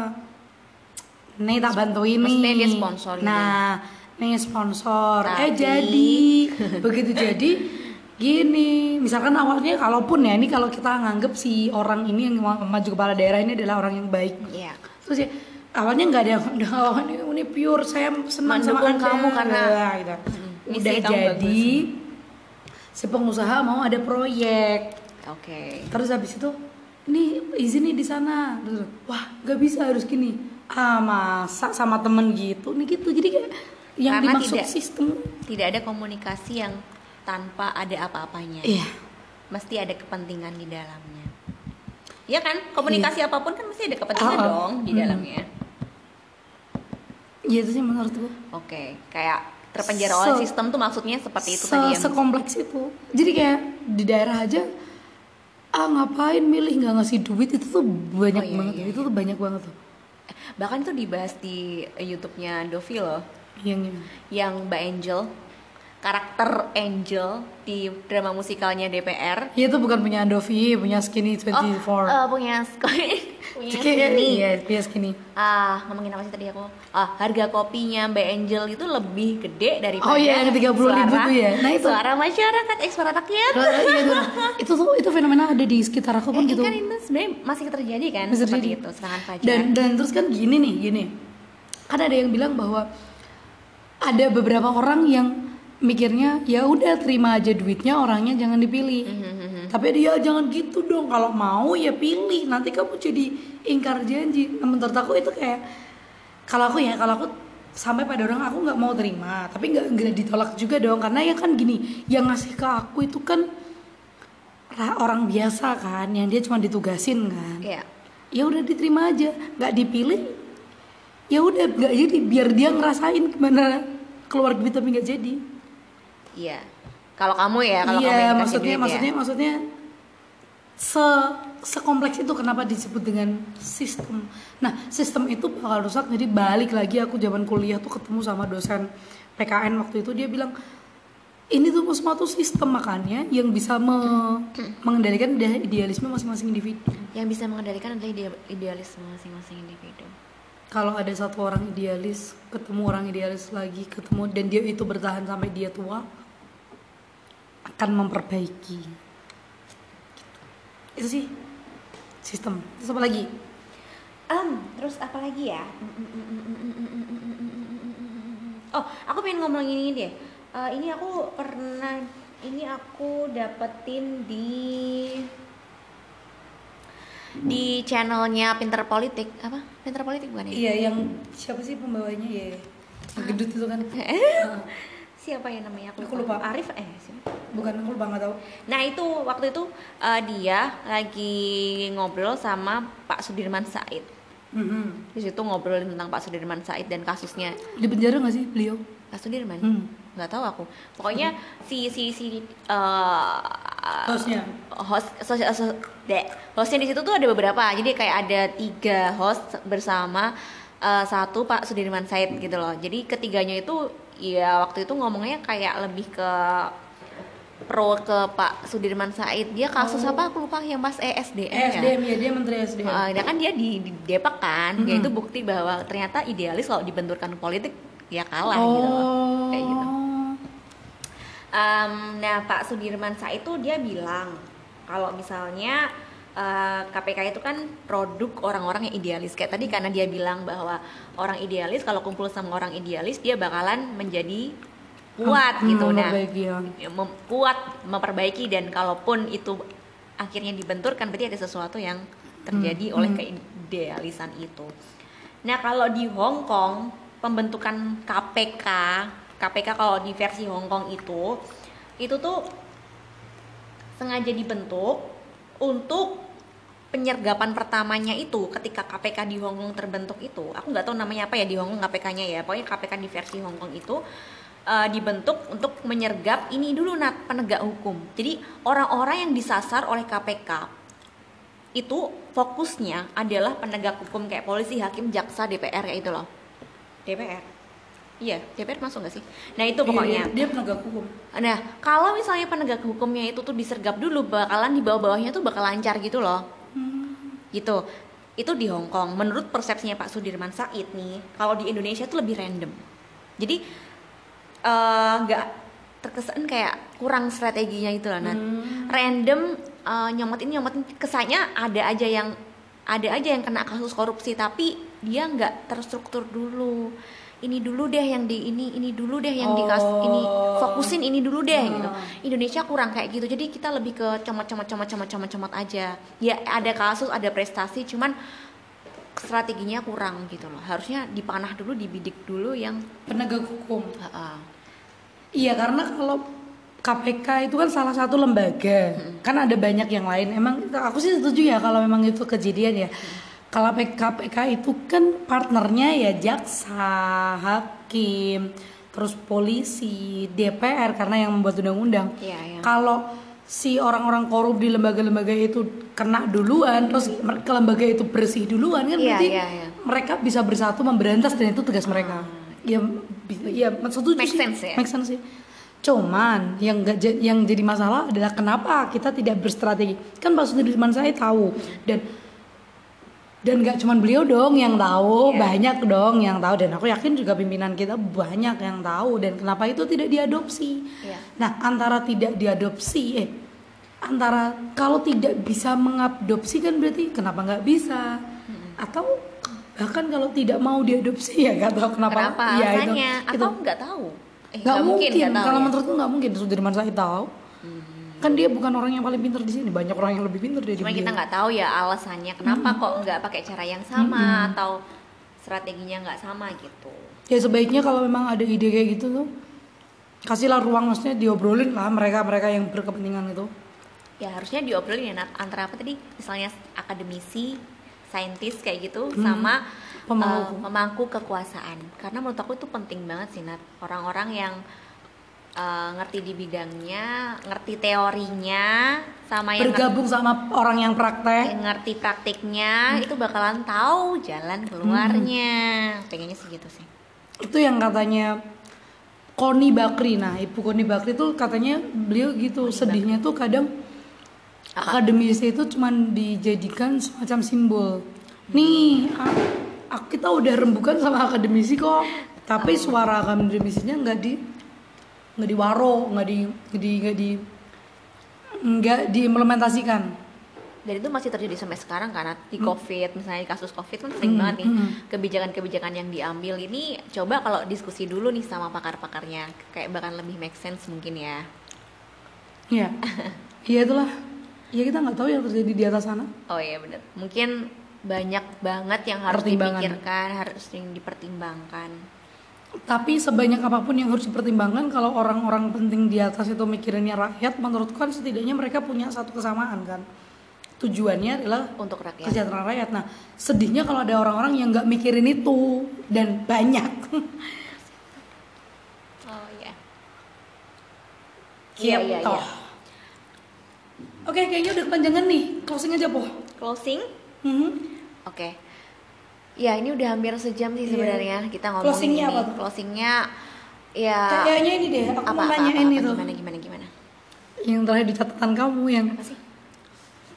Nih tak bantuin nih. Maksudnya dia sponsor gitu Nah, nih sponsor. Eh jadi begitu jadi gini, misalkan awalnya kalaupun ya ini kalau kita nganggep si orang ini yang mau maju kepala daerah ini adalah orang yang baik. Iya. Terus ya awalnya nggak ada yang <laughs> udah ini, ini pure saya senang sama anda kamu karena- Nah, gitu. misi udah jadi si pengusaha mau ada proyek. Oke. Terus habis itu ini izin nih di sana. Terus wah nggak bisa harus gini. Ah masa sama temen gitu? Nih gitu. Jadi kayak yang Karena dimaksud tidak- sistem. tidak ada komunikasi yang tanpa ada apa-apanya. Iya. Mesti ada kepentingan di dalamnya. Ya kan? Komunikasi apa pun kan mesti ada kepentingan ah. dong di Hmm. dalamnya. Iya itu sih menurutku oke kayak terpenjara Se- oleh sistem tuh maksudnya seperti itu Se- tadi ya sekompleks itu. Jadi kayak di daerah aja ah ngapain milih nggak ngasih duit? Itu tuh banyak Oh, iya, banget. iya, itu tuh banyak banget tuh. Bahkan itu dibahas di YouTube-nya Dovi loh. Yang yang Mbak Angel karakter Angel di drama musikalnya DPR Ya, itu bukan punya Andovi, punya Skinny 24. Oh, eh, punya <laughs> punya Skinny, Skinny. Iya, punya Skinny. Ah, ngomongin apa sih tadi aku? Ah, harga kopinya Mbak Angel itu lebih gede daripada Oh iya, yang 30.000 suara- tuh ya. Nah, itu. suara masyarakat, eh suara rakyat. Iya, itu, <laughs> itu tuh itu fenomena ada di sekitar aku pun Eh, gitu. kan itu sebenarnya masih terjadi kan Masih seperti terjadi. itu serangan fajar. Dan dan terus kan gini nih, gini. Kan ada yang bilang bahwa ada beberapa orang yang mikirnya ya udah terima aja duitnya orangnya jangan dipilih. Mhm, Tapi dia jangan gitu dong. Kalau mau ya pilih. Nanti kamu jadi ingkar janji. Nah, menurut aku itu kayak kalau aku ya kalau aku sampai pada orang aku nggak mau terima tapi nggak nggak ditolak juga dong karena ya kan gini yang ngasih ke aku itu kan ra- orang biasa kan yang dia cuma ditugasin kan Iya. ya udah diterima aja nggak dipilih ya udah nggak jadi biar dia ngerasain gimana keluar duit tapi nggak jadi Iya. Kalau kamu ya, kalau kamu iya yang dikasih maksudnya ya. maksudnya maksudnya se sekompleks itu kenapa disebut dengan sistem nah sistem itu bakal rusak jadi balik lagi aku zaman kuliah tuh ketemu sama dosen PKN waktu itu dia bilang ini tuh suatu sistem makanya yang bisa me- mengendalikan ide- idealisme masing-masing individu Yang bisa mengendalikan adalah ide- idealisme masing-masing individu. kalau ada satu orang idealis ketemu orang idealis lagi ketemu dan dia itu bertahan sampai dia tua akan memperbaiki. Itu sih sistem. Terus apa lagi? Em, terus apa lagi ya? Oh, aku pengen ngomong ini deh. Eh, ini aku pernah, ini aku dapetin di di channelnya Pinter Politik. Apa? Pinter Politik bukan ya? iya yang siapa sih pembawanya ya? Yang gedut itu kan Siapa ya namanya? Aku, Aku lupa. Arif eh siapa? bukan aku lupa nggak tahu Nah itu waktu itu eh, dia lagi ngobrol sama Pak Sudirman Said. Mhm. Di situ ngobrolin tentang Pak Sudirman Said dan kasusnya di penjara nggak sih beliau Pak Sudirman. hmm. nggak tahu aku pokoknya si si si eh, hostnya host so, so, deh hostnya di situ tuh ada beberapa jadi kayak ada tiga host bersama eh, satu Pak Sudirman Said gitu loh jadi ketiganya itu ya waktu itu ngomongnya kayak lebih ke pro ke Pak Sudirman Said dia kasus apa aku lupa yang pas ESDM ya SDM ya dia menteri SDM Uh, nah kan dia di, di Depak kan, Mhm. itu bukti bahwa ternyata idealis kalau dibenturkan politik ya kalah oh gitu loh. Kayak gitu. Um, nah Pak Sudirman Said itu dia bilang kalau misalnya uh, KPK itu kan produk orang-orang yang idealis kayak tadi karena dia bilang bahwa orang idealis kalau kumpul sama orang idealis dia bakalan menjadi kuat Hmm, gitu nah ya. ya, mem- kuat memperbaiki dan kalaupun itu akhirnya dibenturkan berarti ada sesuatu yang terjadi Hmm, oleh hmm. keidealisan itu. Nah kalau di Hong Kong pembentukan KPK, KPK kalau di versi Hong Kong itu itu tuh sengaja dibentuk untuk penyergapan pertamanya itu ketika KPK di Hong Kong terbentuk itu aku nggak tahu namanya apa ya di Hong Kong KPK-nya ya pokoknya KPK di versi Hong Kong itu eh, dibentuk untuk menyergap ini dulu nat penegak hukum. Jadi orang-orang yang disasar oleh KPK itu fokusnya adalah penegak hukum kayak polisi, hakim, jaksa, DPR kayak itu loh. DPR iya DPR masuk nggak sih nah itu pokoknya Iya, dia, dia penegak hukum Nah, kalau misalnya penegak hukumnya itu tuh disergap dulu, bakalan di bawah-bawahnya tuh bakal lancar gitu loh. Gitu. Itu di Hong Kong. Menurut persepsinya Pak Sudirman Said nih, kalau di Indonesia tuh lebih random. Jadi eh, nggak terkesan kayak kurang strateginya itu loh, Nat. Random eh, nyomot ini nyomot ini. kesannya ada aja yang ada aja yang kena kasus korupsi tapi dia nggak terstruktur dulu ini dulu deh yang di ini ini dulu deh yang di kas ini Oh. fokusin ini dulu deh gitu Hmm. Indonesia kurang kayak gitu jadi kita lebih ke comot comot comot comot comot comot aja ya ada kasus ada prestasi cuman strateginya kurang gitu loh harusnya dipanah dulu dibidik dulu yang penegak hukum ah. Iya karena kalau KPK itu kan salah satu lembaga, kan ada banyak yang lain. Emang aku sih setuju ya kalau memang itu kejadian ya. Kalau KPK itu kan partnernya ya jaksa, hakim, terus polisi, DPR karena yang membuat undang-undang. Iya, iya. Kalau si orang-orang korup di lembaga-lembaga itu kena duluan, terus ke lembaga itu bersih duluan kan Iya, berarti iya, iya. mereka bisa bersatu memberantas dan itu tugas mereka. Ya, bi- ya setuju Make sih. sense ya? Make sense sih. Cuman yang ja- yang jadi masalah adalah kenapa kita tidak berstrategi. Kan Pak Sudirman saya tahu dan dan nggak cuman beliau dong yang tahu, Iya. banyak dong yang tahu dan aku yakin juga pimpinan kita banyak yang tahu dan kenapa itu tidak diadopsi. Iya. Nah, antara tidak diadopsi eh antara kalau tidak bisa mengadopsi kan berarti kenapa nggak bisa? Atau bahkan kalau tidak mau diadopsi ya nggak tahu kenapa. Kenapa Ya, itu- Atau nggak tahu? Eh, nggak mungkin, nggak tahu kalau ya? menurutku nggak mungkin Sudirman Said tahu kan dia bukan orang yang paling pintar di sini banyak orang yang lebih pintar dari Cuma dia kita nggak tahu ya alasannya kenapa kok nggak pakai cara yang sama atau strateginya nggak sama gitu. ya sebaiknya kalau memang ada ide kayak gitu tuh kasihlah ruang maksudnya diobrolin lah mereka mereka yang berkepentingan itu Ya harusnya diobrolin ya antara apa tadi misalnya akademisi, saintis kayak gitu Hmm. sama Pemangku. eh, pemangku kekuasaan. Karena menurut aku itu penting banget sih Nat. Orang-orang yang eh, ngerti di bidangnya, ngerti teorinya, sama yang ngerti, bergabung sama orang yang praktek. yang ngerti praktiknya itu bakalan tahu jalan keluarnya. Pengennya segitu sih. itu yang katanya Koni Bakri. Nah ibu Koni Bakri tuh katanya beliau gitu sedihnya tuh kadang akademisi itu cuman dijadikan semacam simbol. Nih ah, ah, kita udah rembukan sama akademisi kok. Tapi suara akademisinya nggak di nggak diwaro nggak di nggak di nggak di nggak diimplementasikan. Dan itu masih terjadi sampai sekarang karena di Hmm. covid misalnya di kasus covid kan sering banget nih kebijakan-kebijakan yang diambil. Ini coba kalau diskusi dulu nih sama pakar-pakarnya kayak bahkan lebih make sense mungkin ya. Ya <laughs> iya itulah. Ya kita nggak tahu yang terjadi di atas sana. Oh iya bener. Mungkin banyak banget yang harus dipikirkan harus yang dipertimbangkan Tapi sebanyak apa pun yang harus dipertimbangkan kalau orang-orang penting di atas itu mikirinnya rakyat, menurutku kan setidaknya mereka punya satu kesamaan kan. Tujuannya adalah untuk rakyat kesejahteraan rakyat. Nah, sedihnya kalau ada orang-orang yang nggak mikirin itu dan banyak. <laughs> oh iya Gitu. Iya, iya, iya. Oke, kayaknya udah kepanjangan nih. Closing aja, Po. closing Mhm. oke ya ini udah hampir sejam sih Iya. sebenarnya kita ngomongin Closingnya ini apa tuh? closingnya ya Kayaknya ini deh, aku apa, mau apa, apa, itu. gimana gimana gimana Yang terakhir di catatan kamu yang apa sih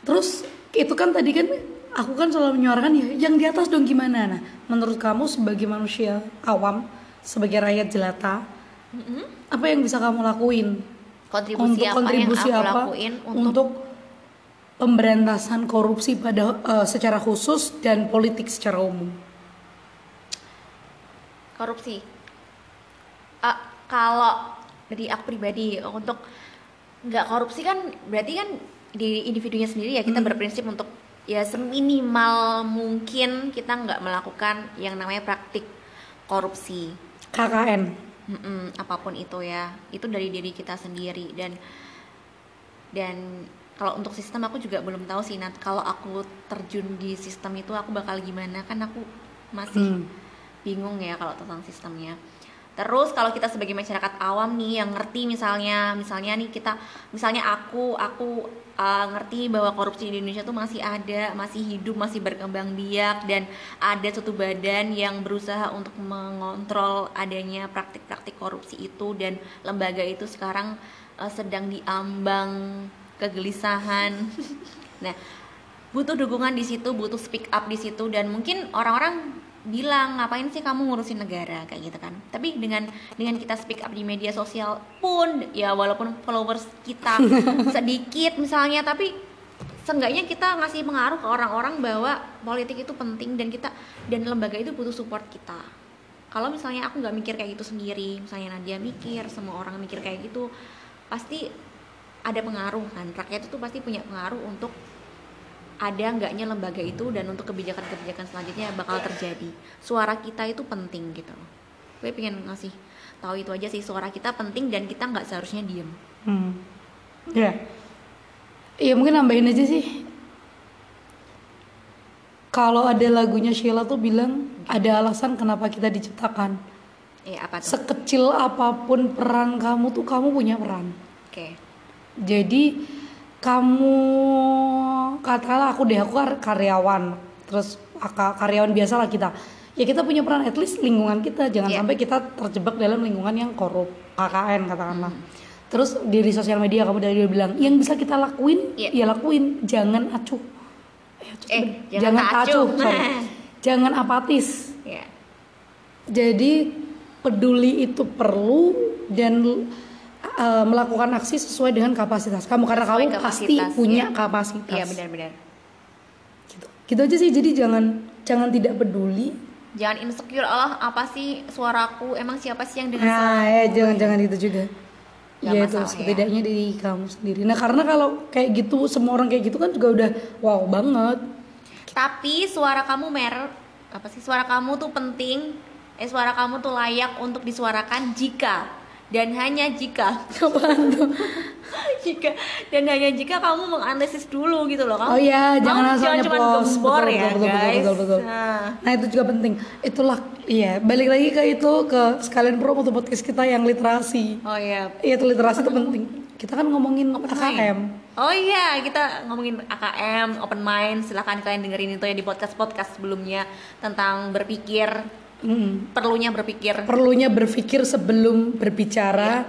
Terus itu kan tadi kan aku kan selalu menyuarakan ya yang di atas dong gimana nah menurut kamu sebagai manusia awam sebagai rakyat jelata Mm-mm. apa yang bisa kamu lakuin kontribusi untuk apa kontribusi yang aku apa lakuin untuk, untuk, pemberantasan korupsi pada eh, secara khusus dan politik secara umum. Korupsi. Ah, kalau dari aku pribadi untuk nggak korupsi kan berarti kan di individunya sendiri ya kita berprinsip untuk ya seminimal mungkin kita nggak melakukan yang namanya praktik korupsi. KKN Mm-mm, apa pun itu ya. Itu dari diri kita sendiri dan dan kalau untuk sistem aku juga belum tahu sih Nat. Kalau aku terjun di sistem itu aku bakal gimana? Kan aku masih Hmm. bingung ya kalau tentang sistemnya. Terus kalau kita sebagai masyarakat awam nih yang ngerti misalnya misalnya nih kita misalnya aku aku uh, ngerti bahwa korupsi di Indonesia tuh masih ada masih hidup masih berkembang biak dan ada suatu badan yang berusaha untuk mengontrol adanya praktik-praktik korupsi itu dan lembaga itu sekarang uh, sedang diambang kegelisahan. <laughs> Nah butuh dukungan di situ butuh speak up di situ dan mungkin orang-orang bilang ngapain sih kamu ngurusin negara? Kayak gitu kan. Tapi dengan dengan kita speak up di media sosial pun ya walaupun followers kita <laughs> sedikit misalnya tapi seenggaknya kita ngasih pengaruh ke orang-orang bahwa politik itu penting dan kita dan lembaga itu butuh support kita. Kalau misalnya aku nggak mikir kayak gitu sendiri misalnya Nadia mikir semua orang mikir kayak gitu pasti ada pengaruh kan rakyat itu pasti punya pengaruh untuk ada enggaknya lembaga itu dan untuk kebijakan-kebijakan selanjutnya bakal terjadi suara kita itu penting gitu loh gue pengen ngasih tahu itu aja sih suara kita penting dan kita nggak seharusnya diem Hmm. Ya. Iya mungkin nambahin aja sih. Kalau ada lagunya Sheila tuh bilang ada alasan kenapa kita diciptakan. eh apa tuh Sekecil apa pun peran kamu tuh kamu punya peran. oke Jadi kamu katakanlah aku deh aku kar- karyawan. Terus ka- karyawan biasa lah kita. Ya kita punya peran at least lingkungan kita. Jangan Iya. sampai kita terjebak dalam lingkungan yang korup. KKN katakanlah. Terus di sosial media kamu tadi udah bilang yang bisa kita lakuin Iya. ya lakuin. Jangan acuh. Eh, acuh Eh, jangan tak acuh. sorry. <laughs> jangan apatis. Ya jadi peduli itu perlu dan uh, melakukan aksi sesuai dengan kapasitas kamu karena Sesuai kamu pasti punya iya. kapasitas. iya benar-benar Gitu. Gitu aja sih. Jadi jangan jangan tidak peduli. jangan insecure Allah apa sih suaraku emang siapa sih yang dengar Nah, ya jangan jangan itu juga. Nggak Ya itu masalah, ya. setidaknya di kamu sendiri. Nah karena kalau kayak gitu semua orang kayak gitu kan juga udah wow banget. tapi suara kamu mer apa sih suara kamu tuh penting eh suara kamu tuh layak untuk disuarakan jika dan hanya jika <laughs> Apaan tuh? jika dan hanya jika kamu menganalisis dulu gitu loh kamu Oh iya, jangan asal jangan cuma gembor Betul, ya betul, betul, guys betul, betul, betul. Nah, Nah itu juga penting. Itulah iya balik lagi ke itu ke sekalian promo tuh podcast kita yang literasi. oh iya Iya itu literasi itu penting. Kita kan ngomongin AKM. Oh iya, kita ngomongin AKM, open mind. Silahkan kalian dengerin itu ya di podcast-podcast sebelumnya tentang berpikir, Mm. perlunya berpikir. Perlunya berpikir sebelum berbicara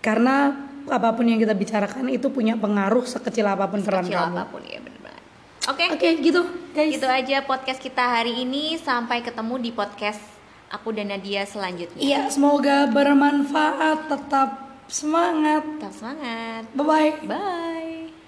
karena apa pun yang kita bicarakan itu punya pengaruh sekecil apa pun peran Kecil kamu. apa pun ya banget. Oke, Oke gitu guys. itu aja podcast kita hari ini. Sampai ketemu di podcast aku dan Nadia selanjutnya. Iya semoga bermanfaat. Tetap semangat. Tetap semangat. Bye bye. Bye.